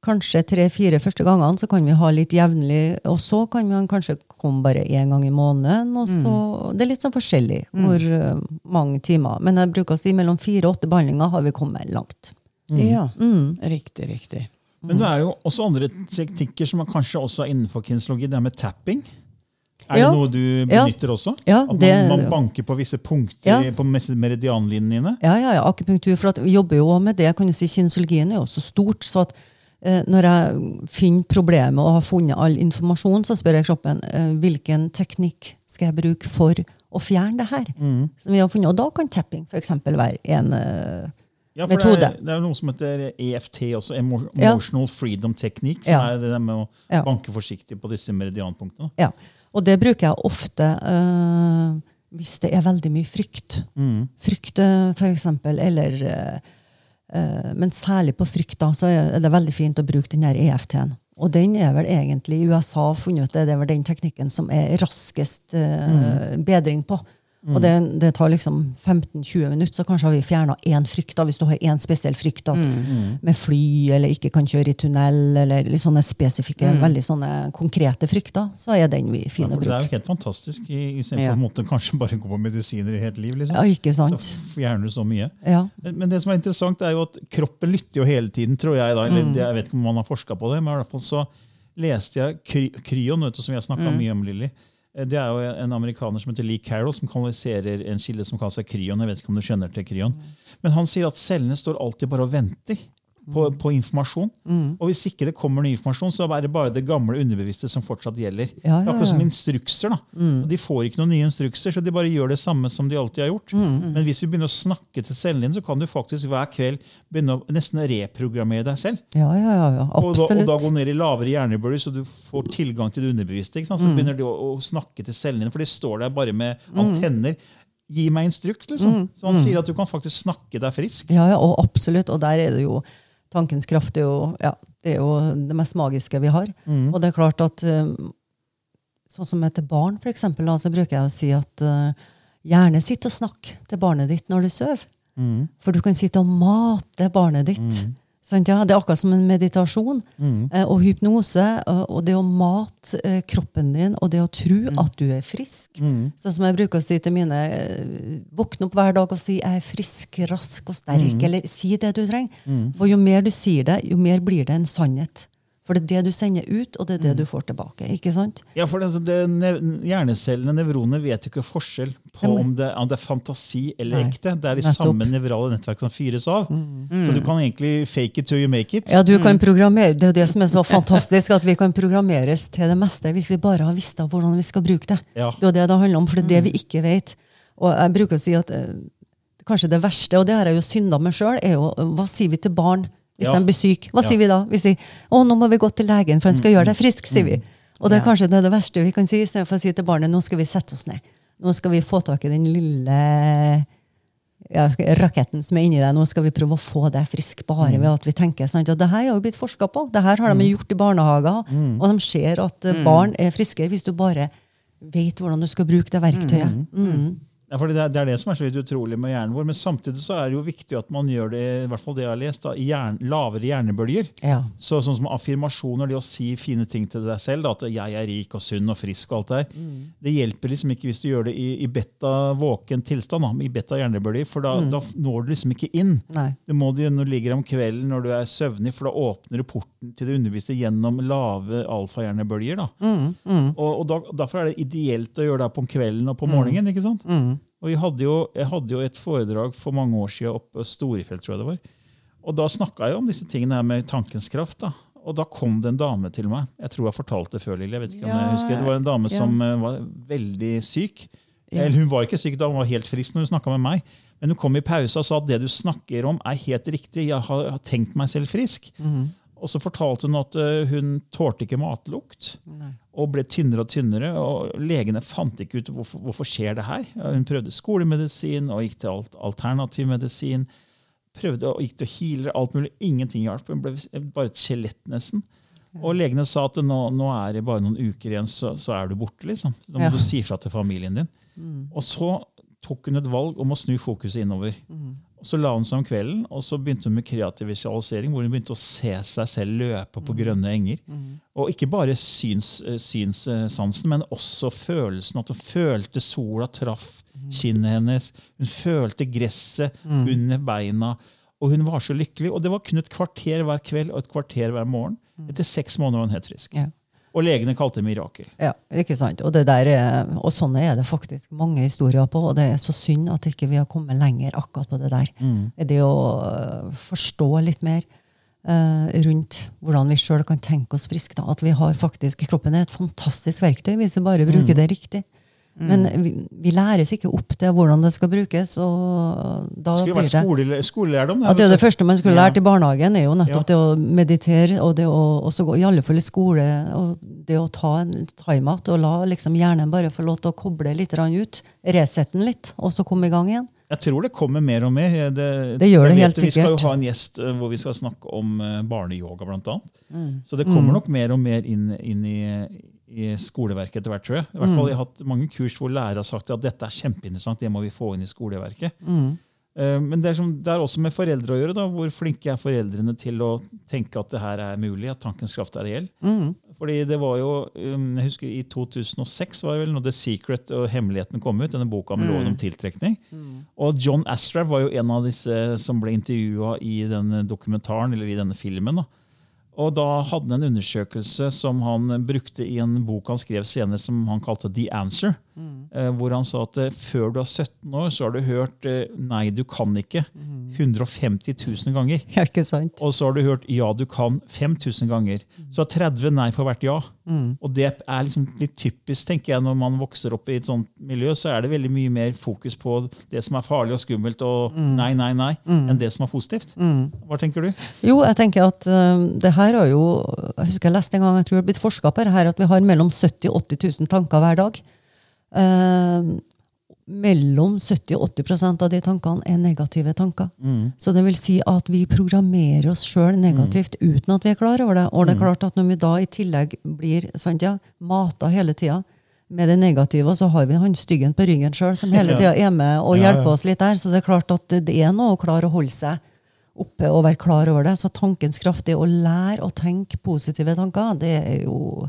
kanskje tre-fire første gangene så kan vi ha litt jevnlig, og så kan vi kanskje komme bare én gang i måneden. og så, Det er litt sånn forskjellig hvor uh, mange timer. Men jeg bruker å si mellom fire og åtte behandlinger har vi kommet langt. Ja, Mm. riktig, riktig. Men det er jo også andre teknikker som er kanskje også er innenfor kinesologi. Det er med tapping. Er Ja. det noe du Ja. benytter også? Ja, At man, det- man banker på visse punkter Ja. på meridianlinjene? Ja, ja, ja, akupunktur. For at vi jobber jo også med det. kan du si, Kinesologien er jo så stort. så at når jeg finner problemet og har funnet all informasjon, så spør jeg kroppen eh, hvilken teknikk skal jeg bruke for å fjerne det her. Som vi har funnet, Og da kan tapping for eksempel være en eh, Ja, for Metode. Det er, det er noe som heter EFT, også Emotional Ja. Freedom Technique. Som Ja. er det med å Ja. banke forsiktig på disse meridianpunktene. Ja, og det bruker jeg ofte eh, hvis det er veldig mye frykt. Frykt, eh, for eksempel, eller eh, eh, Men særlig på frykt, da, så er det veldig fint å bruke den EFT-en. Og den er vel egentlig i USA funnet ut det, det er vel den teknikken som er raskest eh, bedring på. Og det, det tar liksom 15-20 minutter, så kanskje har vi fjerna én frykt. da, Hvis du har én spesiell frykt, at med fly eller ikke kan kjøre i tunnel, eller litt sånne spesifikke, veldig sånne konkrete frykter, så er den vi finner fin å bruke. det er jo helt fantastisk, i- istedenfor Ja. å måtte kanskje bare gå på medisiner i hele liv. Liksom. Ja, ikke Så sant? fjerner du så mye. Ja. Men det som er interessant, er jo at kroppen lytter jo hele tiden, tror jeg. da, eller Mm. Jeg vet ikke om man har forska på det, men i hvert fall så leste jeg Kry Kryon, som vi har snakka Mm. mye om, Lilly. Eh, Det er jo en amerikaner som heter Lee Carroll, som kanaliserer en kilde som kaller seg kryon. Jeg vet ikke om du kjenner til kryon. Mm. Men han sier at cellene står alltid bare og venter på, på informasjon. Mm. Og hvis ikke det kommer ny informasjon, så er det bare det gamle underbevisste som fortsatt gjelder. Ja, ja, Det er akkurat som. Mm. instrukser. da. Og De får ikke noen nye instrukser, så de bare gjør det samme som de alltid har gjort. Mm. Men hvis vi begynner å snakke til cellene dine, så kan du faktisk hver kveld begynne å nesten reprogrammere deg selv. Ja, ja, ja, ja. Og da, og absolutt. da gå ned i lavere hjernebølger, så du får tilgang til det underbevisste. Så Mm. begynner du å, å snakke til cellene dine, for de står der bare med antenner. Gi meg instruks, liksom. Mm. Så han sier at du kan faktisk snakke deg frisk. Ja, ja, og absolutt. Og der er det jo Tankens kraft er jo, ja, det, er jo det mest magiske vi har. Mm. Og det er klart at eh, Sånn som etter til barn, for eksempel, så bruker jeg å si at eh, gjerne sitt og snakk til barnet ditt når du sover. Mm. For du kan sitte og mate barnet ditt. Sant, ja? Det er akkurat som en meditasjon Mm. eh, og hypnose. Og, det å mate eh, kroppen din, og det å tro at du er frisk. Mm. Sånn som jeg bruker å si til mine eh, Våkne opp hver dag og si 'jeg er frisk, rask og sterk'. Eller si det du trenger. For jo mer du sier det, jo mer blir det en sannhet. For det er det du sender ut, og det er det du får tilbake. ikke sant? Ja, for det, altså, det, Hjernecellene, nevronene, vet jo ikke forskjell på Ja, men- om det, om det er fantasi eller Nei, ekte. Det er de nettopp. samme nevrale nettverk som fyres av. Så du kan egentlig fake it till you make it. Ja, du kan programmere, Det er jo det som er så fantastisk, at vi kan programmeres til det meste hvis vi bare har visst av hvordan vi skal bruke det. Ja. Det er det det handler om, for det er det vi ikke vet. Og jeg bruker å si at eh, kanskje det verste, og det har jeg jo synda med sjøl, er jo eh, hva sier vi til barn hvis Ja. de blir syke? Hva Ja. sier vi da? Vi sier 'Å, nå må vi gå til legen, for han skal gjøre deg frisk', sier vi. Og det er kanskje det, er det verste vi kan si, istedenfor å si til barnet 'nå skal vi sette oss ned'. Nå skal vi få tak i den lille ja, raketten som er inni deg. Nå skal vi prøve å få deg frisk bare ved at vi tenker. Sant? Og det her har jo blitt forska på. Det her har de gjort i barnehager. Og de ser at eh, barn er friskere hvis du bare vet hvordan du skal bruke det verktøyet. Mm. Ja, fordi det, er, det er det som er så litt utrolig med hjernen vår. Men samtidig så er det jo viktig at man gjør det i hvert fall det jeg har lest, da, i hjern, lavere hjernebølger. Ja. Så, sånn som affirmasjoner, det å si fine ting til deg selv, da, at 'jeg er rik og sunn og frisk', og alt det der, det hjelper liksom ikke hvis du gjør det i, i beta våken tilstand, da, i beta hjernebølger, for da, da når du liksom ikke inn. Nei. Det må du gjøre når du ligger om kvelden når du er søvnig, for da åpner du porten til det underviste gjennom lave alfahjernebølger. da. Og, og da, Derfor er det ideelt å gjøre det på kvelden og på morgenen. ikke sant? Og vi hadde jo, Jeg hadde jo et foredrag for mange år siden oppe på Storefjell, tror jeg det var. Og da snakka jeg om disse tingene her med tankens kraft. da. Og da kom det en dame til meg. Jeg tror jeg fortalte det før, Lille. jeg vet ikke om jeg husker. Det var en dame ja. som eh, var veldig syk. Ja. Eller hun var ikke syk, da hun var helt frisk når hun snakka med meg. Men hun kom i pausa og sa at det du snakker om, er helt riktig. Jeg har, har tenkt meg selv frisk. Og så fortalte hun at eh, hun tålte ikke matlukt. Og ble tynnere og tynnere. Og legene fant ikke ut hvorfor, hvorfor skjer det her. Hun prøvde skolemedisin og gikk til alt, alternativ medisin. Prøvde og gikk til healer, alt mulig. Ingenting hjalp. Hun ble bare et skjelett, nesten. Og legene sa at nå, nå er det bare noen uker igjen, så, så er du borte. liksom. Da må Ja. du si fra til familien din. Og så tok hun et valg om å snu fokuset innover. Og Så la hun seg om kvelden, og så begynte hun med kreativ visualisering, hvor hun begynte å se seg selv løpe på grønne enger. Og ikke bare syns, eh, synssansen, men også følelsen. At hun følte sola traff kinnet hennes. Hun følte gresset under beina. Og hun var så lykkelig. Og det var kun et kvarter hver kveld og et kvarter hver morgen. Etter seks måneder var hun helt frisk. Ja. Og legene kalte det mirakel. Ja, ikke sant? Og, det der er, og sånne er det faktisk mange historier på, og det er så synd at ikke vi har kommet lenger akkurat på det der. Det å øh, forstå litt mer eh, rundt hvordan vi sjøl kan tenke oss friske. At vi har faktisk, Kroppen er et fantastisk verktøy hvis vi bare bruker det riktig. Men vi, vi læres ikke opp til hvordan det skal brukes. og da skulle blir det... skole, skolelærdom. Ja, det er det første man skulle lært i barnehagen, er jo nettopp Ja. det å meditere, og det å også gå i alle fall i skole, og det å ta en time-out, og la liksom hjernen bare få lov til å koble litt ut, resette den litt, og så komme i gang igjen. Jeg tror det kommer mer og mer. Det, Det gjør det helt sikkert. Vi skal jo ha en gjest eh, hvor vi skal snakke om eh, barneyoga, annet. Mm. Så det kommer nok mer og mer inn, inn i, i skoleverket etter hvert, tror jeg. I hvert Mm. fall Jeg har hatt mange kurs hvor lærere har sagt at dette er kjempeinteressant, det må vi få inn i skoleverket. Mm. Eh, Men det er, som, det er også med foreldre å gjøre. da, Hvor flinke er foreldrene til å tenke at det her er mulig, at tankens kraft er reell? Mm. Fordi det var jo, um, jeg husker I 2006 var det vel når The Secret og Hemmeligheten kom ut, denne boka med loven om tiltrekning. Og John Astrab var jo en av disse som ble intervjua i denne dokumentaren, eller i denne filmen. da. Og da hadde han en undersøkelse som han brukte i en bok han skrev senere, som han kalte The Answer. Mm. hvor han sa at eh, før du er 17 år, så har du hørt eh, 'nei, du kan ikke' 150 000 ganger. Ja, ikke sant? Og så har du hørt 'ja, du kan' 5000 ganger. Så 30 nei for hvert ja. Og det er liksom litt typisk, tenker jeg, når man vokser opp i et sånt miljø, så er det veldig mye mer fokus på det som er farlig og skummelt, og nei, nei, nei, enn det som er positivt. Hva tenker du? Jo, jeg tenker at uh, det her har jo Jeg husker jeg leste en gang, jeg tror det har blitt forska på her, at vi har mellom 70 og 80 000 tanker hver dag. Eh, mellom 70 og 80% av de tankene er negative tanker. Så det vil si at vi programmerer oss sjøl negativt uten at vi er klar over det. Og det er klart at når vi da i tillegg blir sant, ja, mata hele tida med det negative, så har vi han styggen på ryggen sjøl som hele tida er med og hjelper oss litt der. Så det er klart at det det er noe å klare å holde seg oppe og være klar over det. Så tankens kraft, det å lære å tenke positive tanker, det er jo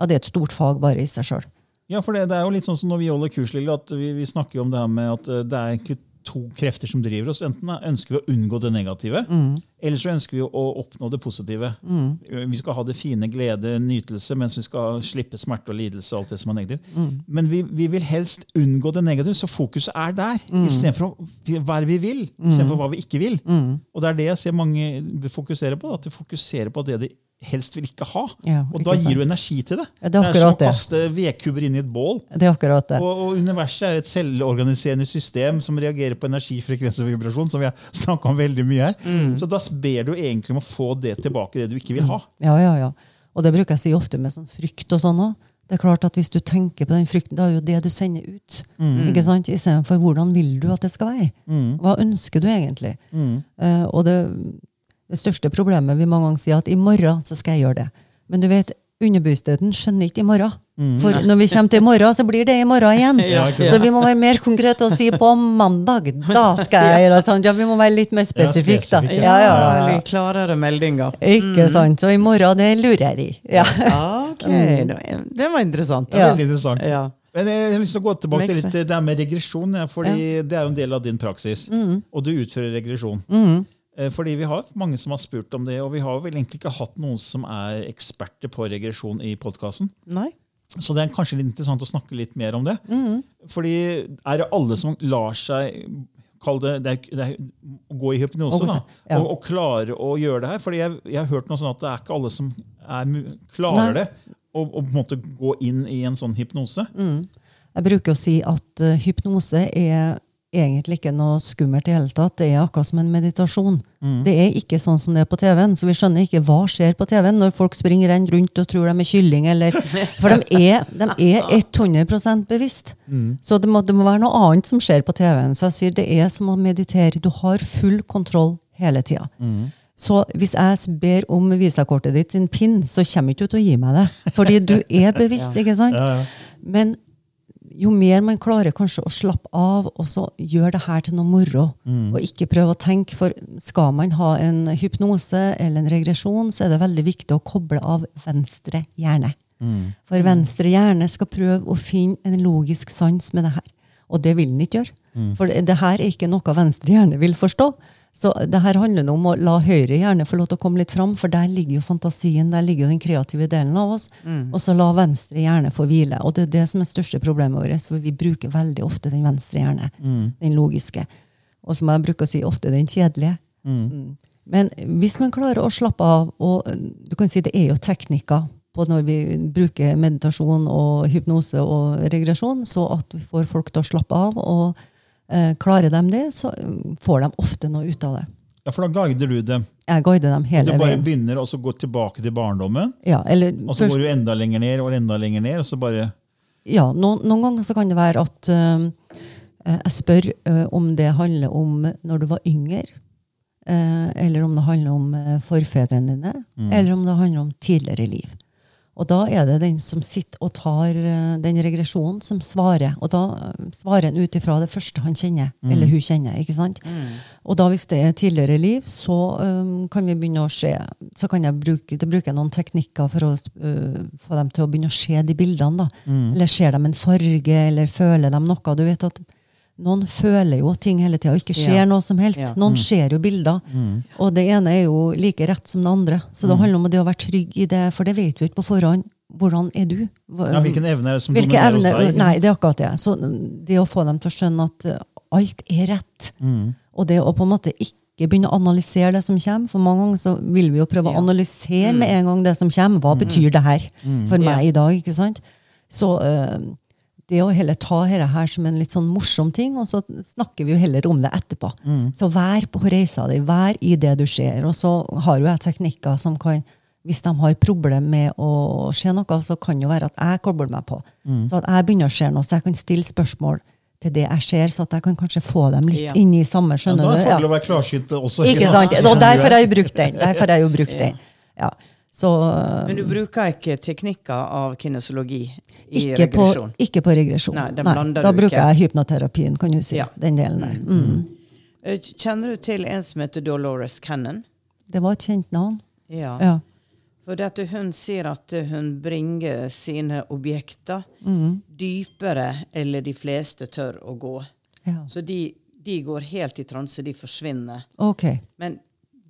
ja, det er et stort fag bare i seg sjøl. Ja, for det, det er jo litt sånn som når vi holder kurs, Lille, at vi, vi snakker jo om det her med at eh, det er egentlig to krefter som driver oss. Enten ønsker vi å unngå det negative, eller så ønsker vi å oppnå det positive. Vi skal ha det fine, glede, nytelse, mens vi skal slippe smerte og lidelse. og alt det som er negativt. Men vi, vi vil helst unngå det negative, så fokuset er der. Istedenfor hva vi vil, istedenfor hva vi ikke vil. Og det er det jeg ser mange fokuserer på. At de fokuserer på det de helst vil ikke ha. Ja, og ikke da gir sant. du energi til det. Ja, det er som å akkurat det. kaste vedkubber inn i et bål. Det er akkurat det. Og, og universet er et selvorganiserende system som reagerer på energi, frekvens og vibrasjon, som vi har snakka om veldig mye her. Mm. Så da ber du egentlig om å få det tilbake, det du ikke vil ha. Ja, ja, ja. Og det bruker jeg si ofte med sånn frykt og sånn òg. Det er klart at Hvis du tenker på den frykten, da er jo det du sender ut. ikke sant? Istedenfor hvordan vil du at det skal være? Hva ønsker du egentlig? Eh, og det, det største problemet vi mange ganger sier at i morgen så skal jeg gjøre det. Men du vet, underbevisstheten skjønner ikke i morgen. Mm. For når vi kommer til i morgen, så blir det i morgen igjen. Ja, Så vi må være mer konkrete og si på mandag, da skal jeg gjøre sånn. Ja, vi må være litt mer spesifikke, da. Ja, ja, ja, Litt klarere meldinger. Ikke sant. Så i morgen, det lurer jeg i. Ja. Ok, det var- interessant. Er Ja. veldig interessant. Ja. Men jeg har lyst til å gå tilbake til litt det med regresjon. Ja, fordi Det er jo en del av din praksis. Mm. Og du utfører regresjon. Eh, Fordi Vi har mange som har spurt om det, og vi har vel egentlig ikke hatt noen som er eksperter på regresjon i podkasten. Så det er kanskje litt interessant å snakke litt mer om det. Mm. Fordi er det alle som lar seg det, det, er, det er gå i hypnose, da, ja. og, og klare å gjøre det her. Fordi jeg, jeg har hørt noe sånn at det er ikke alle som er, klarer Nei. det. Å og på en måte gå inn i en sånn hypnose. Jeg bruker å si at uh, hypnose er egentlig ikke noe skummelt i hele tatt. Det er akkurat som en meditasjon. Det er ikke sånn som det er på TV-en. Så vi skjønner ikke hva skjer på TV-en når folk springer renn rundt og tror de er kylling. Eller, for de er, de er 100% bevisst. Så det må, det må være noe annet som skjer på TV-en. Så jeg sier det er som å meditere. Du har full kontroll hele tida. Så hvis jeg ber om visakortet ditt sin pin, så kommer ikke du til å gi meg det. Fordi du er bevisst, ikke sant? Men jo mer man klarer kanskje å slappe av og så gjøre det her til noe moro, og ikke prøve å tenke, for skal man ha en hypnose eller en regresjon, så er det veldig viktig å koble av venstre hjerne. For venstre hjerne skal prøve å finne en logisk sans med det her. Og det vil den ikke gjøre. For det, det her er ikke noe venstre hjerne vil forstå. Så det her handler om å la høyre hjerne få lov til å komme litt fram, for der ligger jo fantasien, der ligger jo den kreative delen av oss. Og så la venstre hjerne få hvile. Og det er det som er største problemet vårt, for vi bruker veldig ofte den venstre hjerne. Den logiske. Og som jeg bruker å si, ofte den kjedelige. Mm. Men hvis man klarer å slappe av, og du kan si det er jo teknikker på når vi bruker meditasjon og hypnose og regresjon, så at vi får folk til å slappe av. og Klarer de det, så mm, får de ofte noe ut av det. Ja, For da guider du dem. Jeg guider dem hele veien. Du bare veien. begynner og så går tilbake til barndommen, Ja, eller og så først- går du enda lenger ned og enda lenger ned. og så bare... Ja, noen, noen ganger så kan det være at uh, jeg spør uh, om det handler om når du var yngre, Uh, eller om det handler om eh, forfedrene dine, eller om det handler om tidligere liv. Og da er det den som sitter og tar eh, den regresjonen, som svarer. Og da eh, svarer han ut ifra det første han kjenner, eller hun kjenner. ikke sant? Og da hvis det er tidligere liv, så um, kan vi begynne å se Så kan jeg bruke, da bruker jeg noen teknikker for å uh, få dem til å begynne å se de bildene. da. Eller ser de en farge, eller føler de noe. Du vet at noen føler jo ting hele tida, og ikke ser Ja. noe som helst. Ja. Noen ser jo bilder. Og det ene er jo like rett som det andre. Så det handler om det å være trygg i det, for det vet vi ikke på forhånd. Hvordan er du? Hva- Ja, Hvilken evne er det som dominerer hos deg? Nei, det er akkurat det. Så det å få dem til å skjønne at uh, alt er rett, og det å på en måte ikke begynne å analysere det som kommer, for mange ganger så vil vi jo prøve å analysere analysere med en gang det som kommer. Hva betyr det her for meg i dag? ikke sant? Så uh, det å heller ta dette her som en litt sånn morsom ting, og så snakker vi jo heller om det etterpå. Så vær på reisa di, vær i det du ser. Og så har jo jeg teknikker som kan hvis de har problemer med å se noe, så kan det jo være at jeg kobler meg på. Så at jeg begynner å se noe, så jeg kan stille spørsmål til det jeg ser, så at jeg kan kanskje få dem litt Ja. inn i samme. Ja, da er det å være klarsynt også. Ikke sant? Og derfor har jeg brukt den. Derfor har jeg jo brukt den. Ja. Så Men du bruker ikke teknikker av kinesologi i ikke på, regresjon? ikke på regresjon. Nei, Nei da bruker ikke. jeg hypnoterapien, kan du si. Ja. Den delen der. Mm. Eh, Kjenner du til en som heter Dolores Cannon? Det var et kjent navn. Ja. Ja. For dette, hun sier at hun bringer sine objekter Mm. dypere eller de fleste tør å gå. ja. Så de, de går helt i transe, de forsvinner. Okay. Men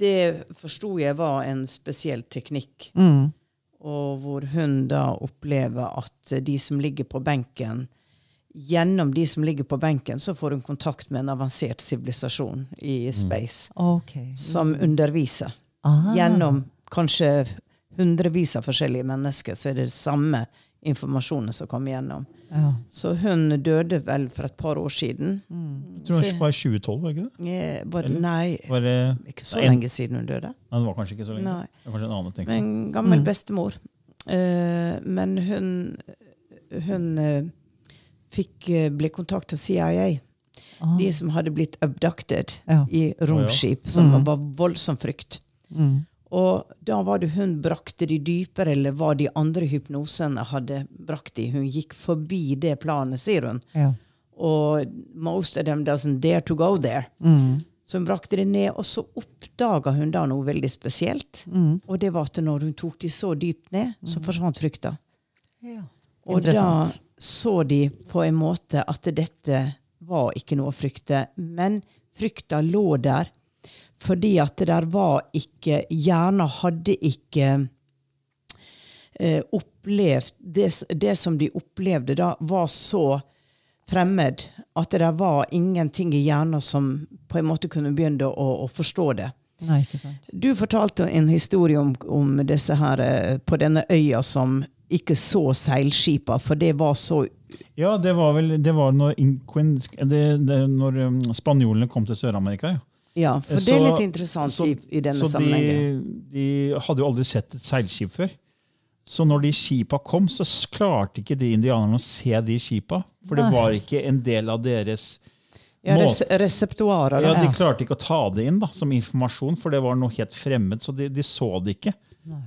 det forsto jeg var en spesiell teknikk. Mm. Og hvor hun da opplever at de som ligger på benken Gjennom de som ligger på benken, så får hun kontakt med en avansert sivilisasjon i space. Ok. Som underviser. Aha. Gjennom kanskje hundrevis av forskjellige mennesker, så er det det samme informasjonen som kommer gjennom. Ja. Så hun døde vel for et par år siden. Jeg tror det var 2012, var ikke det? Eh, Var nei, Var det ikke så en- lenge siden hun døde. Nei, det var kanskje ikke så lenge. Nei. Det var kanskje en annen ting. En gammel bestemor. Eh, men hun, hun eh, fikk eh, ble kontaktet av CIA. Ah. De som hadde blitt abducted Ja. i romskip, som var voldsom frykt. Mm. Og da var det hun brakte de dypere, eller hva de andre hypnosene hadde brakt de. Hun gikk forbi det planet, sier hun. Ja. Og most of them doesn't dare to go there. Så hun brakte det ned, og så oppdaga hun da noe veldig spesielt. Og det var at når hun tok de så dypt ned, så forsvant frykta. Ja. Og da så de på en måte at dette var ikke noe å frykte. Men frykta lå der fordi at det der var ikke Hjernen hadde ikke eh, opplevd det, det som de opplevde da, var så fremmed at det der var ingenting i hjernen som på en måte kunne begynne å, å forstå det. Nei, ikke sant. Du fortalte en historie om, om disse her eh, på denne øya som ikke så seilskipa, for det var så Ja, det var vel det var når, det, det, når um, spanjolene kom til Sør-Amerika. Ja. Ja, for det er litt interessant så- i, i denne Så sammenhengen. de hadde jo aldri sett et seilskip før. Så når de skipa kom, så klarte ikke de indianerne å se de skipa. For det var ikke en del av deres Ja, res reseptuarer. Ja. De klarte ikke å ta det inn da, som informasjon, for det var noe helt fremmed. Så de, de så det ikke,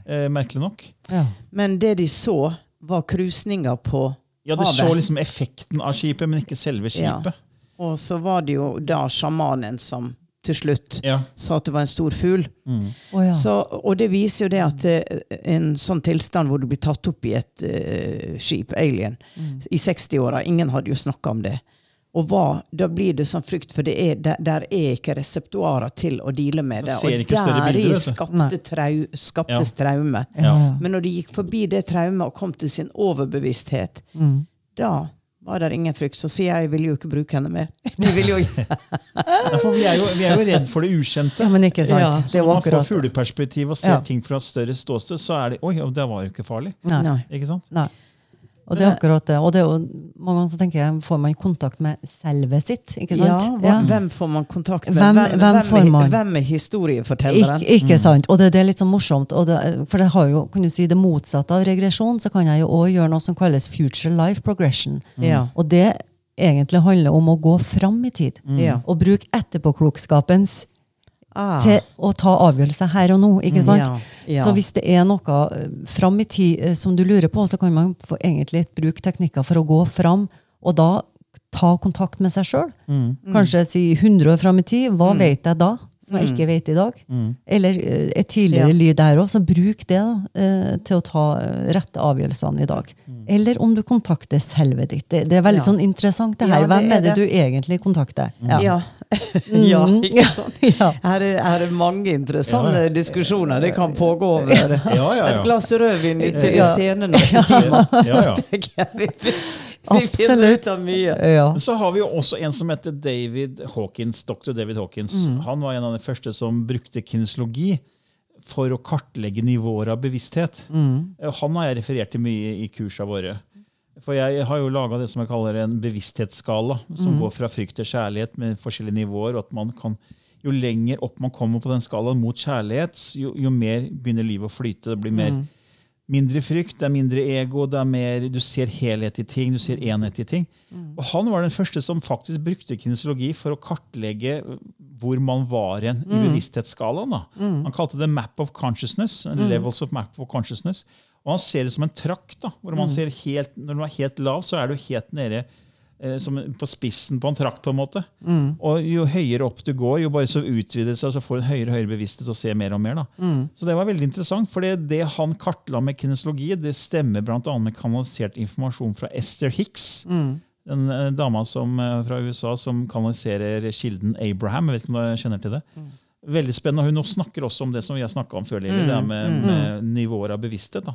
eh, merkelig nok. Ja. Men det de så, var krusninger på havet. Ja, De så liksom effekten av skipet, men ikke selve Ja. skipet. Og så var det jo da sjamanen som til slutt Ja. sa at det var en stor fugl. Å, ja. Så, og det viser jo det at eh, en sånn tilstand hvor du blir tatt opp i et uh, skip, alien, Mm. i 60-åra Ingen hadde jo snakka om det. Og hva, da blir det sånn frykt, for det er, der, der er ikke reseptoarer til å deale med det. Og deri skapte trau, skaptes traume. Ja. Men når de gikk forbi det traumet og kom til sin overbevissthet, Mm. da var det ingen frykt. Så sier jeg jeg vil jo ikke bruke henne mer. De vil jo Ja, for vi er, jo, vi er jo redd for det ukjente. ja, men ikke sant. Ja, det Så når man får fugleperspektiv og ser Ja. ting fra et større ståsted, så er det Oi, det var jo ikke farlig. Nei. Ikke sant? Nei. Og det er akkurat det. Og det er jo, mange ganger så tenker jeg, får man kontakt med selve sitt, ikke sant? Ja, Hvem får man kontakt med? Hvem- hvem får er- man? hvem er historiefortelleren? Ik ikke sant? Og det, det er litt sånn morsomt. Det, for det har jo, kan du si det motsatte av regresjon, så kan jeg jo òg gjøre noe som kalles future life progression. Ja. Og det egentlig handler om å gå fram i tid. Ja. Og bruke etterpåklokskapens Ah. til å ta avgjørelser her og nå. ikke sant? Ja, ja. Så hvis det er noe eh, fram i tid eh, som du lurer på, så kan man få egentlig bruke teknikker for å gå fram, og da ta kontakt med seg sjøl. Mm. Kanskje si 100 år fram i tid. Hva vet jeg da? Som jeg ikke vet i dag. Eller eh, et tidligere Ja. liv der òg. Så bruk det da, eh, til å ta rette avgjørelsene i dag. Eller om du kontakter selvet ditt. Det, det er veldig Ja. sånn interessant. det Ja, her. det Hvem er er det det. du egentlig kontakter? Ja. Ja, ikke sant? Ja. Her er, her er mange interessante Ja, ja. diskusjoner. Det kan pågå over Ja, ja, ja. et glass rødvin ute i Ja. scenen. Ja, ja. Vi, finner Absolutt. ut av mye. Ja. Så har vi jo også en som heter David Hawkins, dr. David Hawkins. Han var en av de første som brukte kinesologi for å kartlegge nivåer av bevissthet. Mm. Han har jeg referert til mye i kursene våre. For jeg har jo laga det som jeg kaller en bevissthetsskala, som går fra frykt til kjærlighet med forskjellige nivåer. og at man kan, Jo lenger opp man kommer på den skalaen mot kjærlighet, jo, jo mer begynner livet å flyte. Det blir mer mindre frykt, det er mindre ego, det er mer, du ser helhet i ting, du ser enhet i ting. Og han var den første som faktisk brukte kinesiologi for å kartlegge hvor man var igjen i bevissthetsskalaen. Da. Han kalte det map of consciousness. levels of map of consciousness. Og han ser det som en trakt. da, hvor man ser helt, Når du er helt lav, så er du helt nede eh, som på spissen på en trakt. på en måte. Og jo høyere opp du går, jo bare så utvider det seg, så får du en høyere høyere bevissthet og ser mer og mer. da. Så det var veldig interessant, for det, han kartla med kinesologi, det stemmer bl.a. med kanalisert informasjon fra Esther Hicks. Den eh, dama som, eh, fra USA som kanaliserer kilden Abraham. Jeg vet ikke om du kjenner til det? Veldig spennende. Hun snakker også om det som vi har snakka om før, Lili, det er med, med nivåer av bevissthet. da.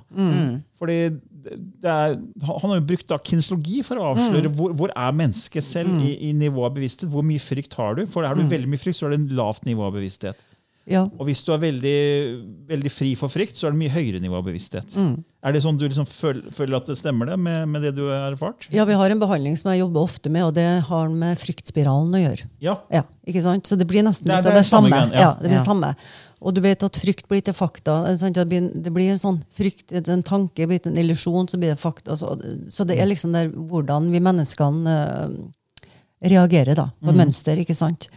Fordi det det er, Han har jo brukt da kinesologi for å avsløre hvor, hvor er mennesket selv i, i nivå av bevissthet. Hvor mye frykt har du? For Er du veldig mye frykt, så er det en lavt nivå av bevissthet. Ja. Og hvis du er veldig, veldig fri for frykt, så er det mye høyere nivå av bevissthet. Er det sånn du liksom føler, føler at det stemmer det med, med det du har erfart? ja, vi har en behandling som jeg jobber ofte med, og det har med fryktspiralen å gjøre. Ja. Ja, ikke sant? Så det blir nesten litt det av er det samme. samme ja. ja. det blir Ja. samme. Og du vet at frykt blir til fakta. Det blir, det blir en sånn frykt, en tanke blir en illusjon, så blir det fakta. Så, så det er liksom der hvordan vi menneskene uh, reagerer da, på Mm. mønster. ikke sant?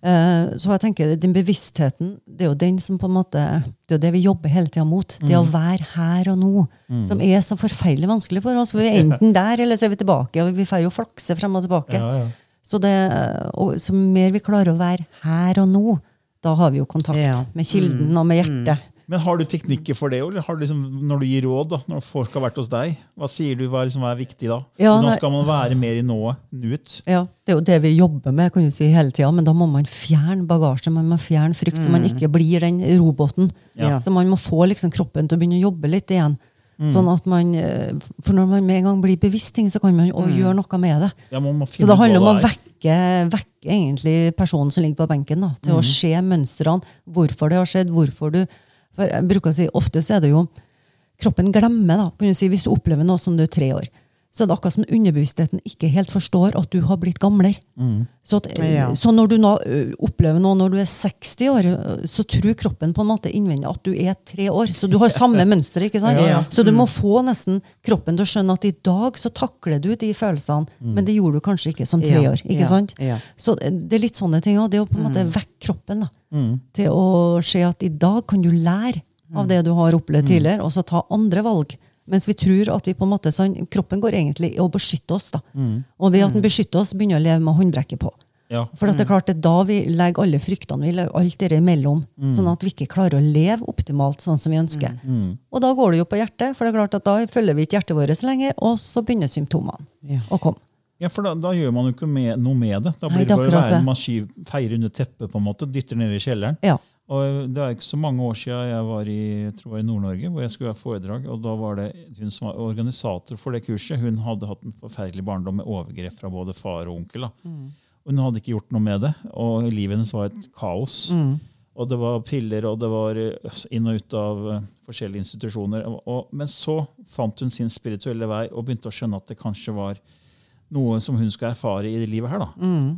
Eh, så jeg tenker den bevisstheten, det er jo den som på en måte, det er jo det vi jobber hele tida mot. Det å være her og nå. Som er så forferdelig vanskelig for oss. For vi er enten der, eller så er vi tilbake. Og vi får jo flakse frem og tilbake. Ja, ja. Så, det, og, så mer vi klarer å være her og nå, da har vi jo kontakt Ja. med kilden og med hjertet. Men har du teknikker for det, eller har du liksom, når du gir råd, da, når folk har vært hos deg, hva sier du hva liksom, er viktig da? Ja, Nå skal man være mer i nået, nuet. Ja, Det er jo det vi jobber med kan du si, hele tida, men da må man fjerne bagasje. Man må fjerne frykt, så man ikke blir den roboten. Ja. Så man må få liksom kroppen til å begynne å jobbe litt igjen. Sånn at man, eh, For når man med en gang blir bevisst ting, så kan man jo gjøre noe med det. Ja, man må Så det handler om å vekke, vekke egentlig personen som ligger på benken, da, til å se mønstrene. Hvorfor det har skjedd. hvorfor du, for jeg bruker å si, Ofte så er det jo kroppen glemmer. da, kan du si, Hvis du opplever noe som du er tre år, så er det akkurat som underbevisstheten ikke helt forstår at du har blitt gamler. Så, at, eh, Ja. så når du nå opplever noe når du er 60 år, så tror kroppen på en måte innvendig at du er tre år. Så du har samme mønster. ikke sant? Ja, ja. Så du må få nesten kroppen til å skjønne at i dag så takler du de følelsene, men det gjorde du kanskje ikke som tre år. ikke sant? ja. Så det er litt sånne ting òg. Det å på en måte vekke kroppen da, til å se at i dag kan du lære av det du har opplevd tidligere, og så ta andre valg. Mens vi tror at vi på en måte, sånn, kroppen går egentlig i å beskytte oss. da. Og ved at den beskytter oss, begynner å leve med håndbrekket på. Ja. For det er klart det er da vi legger alle fryktene vi legger alt det imellom, sånn at vi ikke klarer å leve optimalt sånn som vi ønsker. Og da går det jo på hjertet, for det er klart at da følger vi ikke hjertet vårt lenger, og så begynner symptomene Ja. å komme. Ja, for da, da gjør man jo ikke med, noe med det. Da blir det det bare å være man skyv- feier under teppet, på en måte, dytter ned i kjelleren. Ja. Og Det er ikke så mange år siden jeg var i, i Nord-Norge, hvor jeg skulle ha foredrag. og Da var det hun som var organisator for det kurset. Hun hadde hatt en forferdelig barndom med overgrep fra både far og onkel. Og Hun hadde ikke gjort noe med det, og livet hennes var et kaos. Og det var piller, og det var eh, inn og ut av eh, forskjellige institusjoner. Og, men så fant hun sin spirituelle vei og begynte å skjønne at det kanskje var noe som hun skulle erfare i det livet her. da.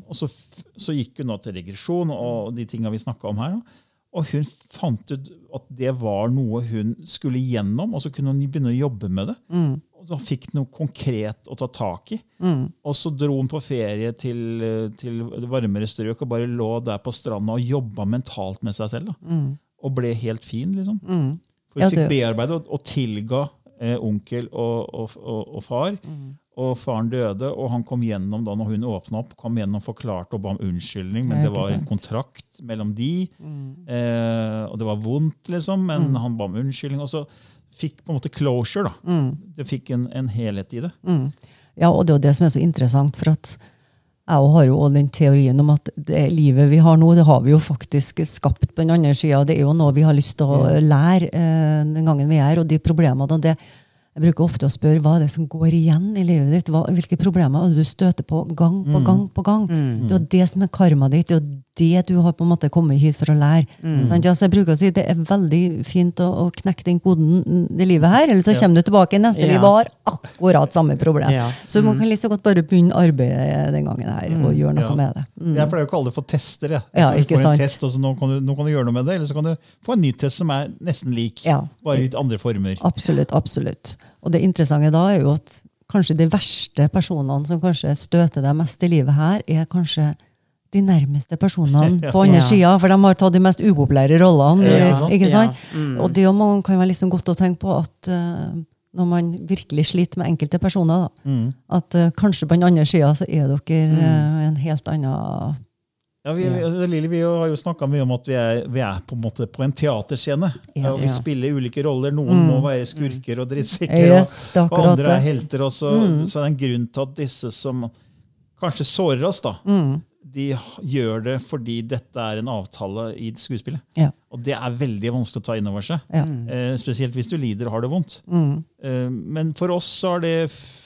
Og så, så gikk hun da til regresjon og de tinga vi snakka om her. Da. Og hun fant ut at det var noe hun skulle gjennom, og så kunne hun begynne å jobbe med det. Og da fikk noe konkret å ta tak i. Og så dro hun på ferie til, til varmere strøk og bare lå der på stranda og jobba mentalt med seg selv. Da. Og ble helt fin, liksom. For hun Ja, fikk bearbeide og, og tilga eh, onkel og, og, og, og far. Og faren døde, og han kom gjennom da når hun åpna opp, kom gjennom forklarte og ba om unnskyldning, men det var en kontrakt mellom de. Eh, og det var vondt, liksom, men han ba om unnskyldning. Og så fikk på en måte closure. da. Det fikk en, en helhet i det. Ja, og det er jo det som er så interessant, for at jeg har jo også den teorien om at det livet vi har nå, det har vi jo faktisk skapt på den andre sida. Det er jo noe vi har lyst til å lære eh, den gangen vi er, og de problemene og det, Jeg bruker ofte å spørre hva er det som går igjen i livet ditt. Hva, hvilke problemer er det du støter på gang på gang på gang? Det er det som er karmaet ditt. Det er det du har på en måte kommet hit for å lære. Sant? Ja, så jeg bruker å si Det er veldig fint å, å knekke den koden i livet her, eller så kommer du tilbake i neste Ja. liv og har akkurat samme problem. Ja. Så man kan liksom godt bare begynne arbeidet den gangen her og gjøre noe Ja. med det. Mm. Jeg pleier å kalle det for tester. Jeg. Ja, ikke en sant. test, og så nå, kan du, nå kan du gjøre noe med det, eller så kan du få en ny test som er nesten lik, Ja. bare i litt andre former. Absolutt. absolutt. Og det interessante da er jo at kanskje de verste personene som kanskje støter deg mest i livet her, er kanskje de nærmeste personene på andre Ja. sida, for de har tatt de mest upopulære rollene. Ja, eh, ikke sant? Ja. Mm. Og det kan være liksom godt å tenke på at uh, når man virkelig sliter med enkelte personer, da, Mm. at uh, kanskje på den andre sida så er dere uh, en helt annen Ja, vi, vi, Lili, vi har jo snakka mye om at vi er, vi er på en måte på en teaterscene. Ja. og vi Ja. spiller ulike roller. Noen må være skurker og drittsekker, Yes, er og, andre er helter. Og så, så er det en grunn til at disse som kanskje sårer oss, da, de gjør det fordi dette er en avtale i skuespillet. Ja. Og det er veldig vanskelig å ta inn over seg. Ja. Eh, spesielt hvis du lider og har det vondt. Eh, men for oss så har det,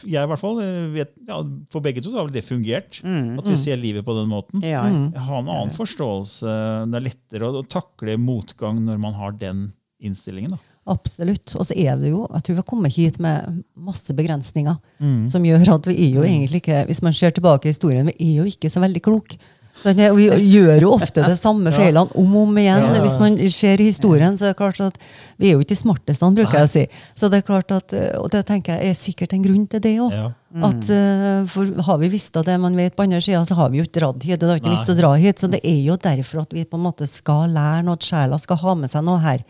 jeg i hvert fall, eh, vet, ja, for begge to så har det fungert. At vi ser livet på den måten. Ja. Jeg har en annen forståelse. Det er lettere å, å takle motgang når man har den innstillingen. Da. Absolutt. Og så er det jo, jeg tror vi har kommet hit med masse begrensninger Mm. som gjør at vi er jo egentlig ikke, hvis man ser tilbake i historien, vi er jo ikke så veldig kloke. Sånn, vi gjør jo ofte det samme feilene om og om igjen. Hvis man ser historien, så er det klart at vi er jo ikke de smarteste, bruker jeg å si. Så det er klart at, Og det tenker jeg er sikkert en grunn til det òg. Ja. At, eh, for har vi visst det man vet på andre sida, så har vi jo ikke dratt hit. Det har ikke visst å dra hit. Så det er jo derfor at vi på en måte skal lære noe. At sjela skal ha med seg noe her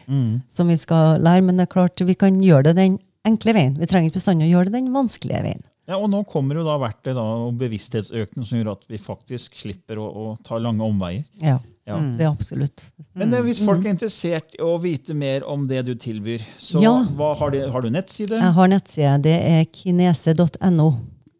som vi skal lære. Men det er klart, vi kan gjøre det den enkle veien. Vi trenger ikke bestandig å gjøre det den vanskelige veien. Ja, og nå kommer jo da verktøy da, og bevissthetsøkning som gjør at vi faktisk slipper å, å ta lange omveier. Ja, Ja. det er absolutt. Men det, hvis folk er interessert i å vite mer om det du tilbyr, så Ja. hva, har, du, har du nettside? Jeg har nettside. Det er kinese.no.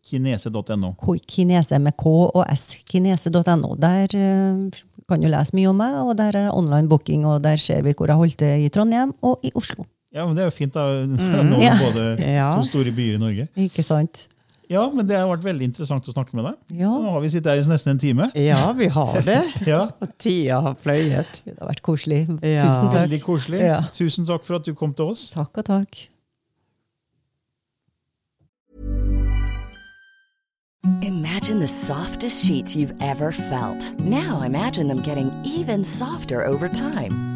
Kinese.no. Kinese med K og S. Kinese.no. Der uh, kan du lese mye om meg, og der er online booking, og der ser vi hvor jeg holdt til i Trondheim og i Oslo. Ja, men Det er jo fint. da. Nå Ja. både Ja. to store byer i Norge. Ikke sant? Ja, men Det har vært veldig interessant å snakke med deg. Ja. Nå har vi sittet her i nesten en time. Ja, vi har det. Ja, Og tida har fløyet. Det har vært koselig. Ja. Tusen takk. Veldig koselig. Ja. Tusen takk for at du kom til oss. Takk og takk. Imagine the softest sheets you've ever felt. Now imagine them getting even softer over time.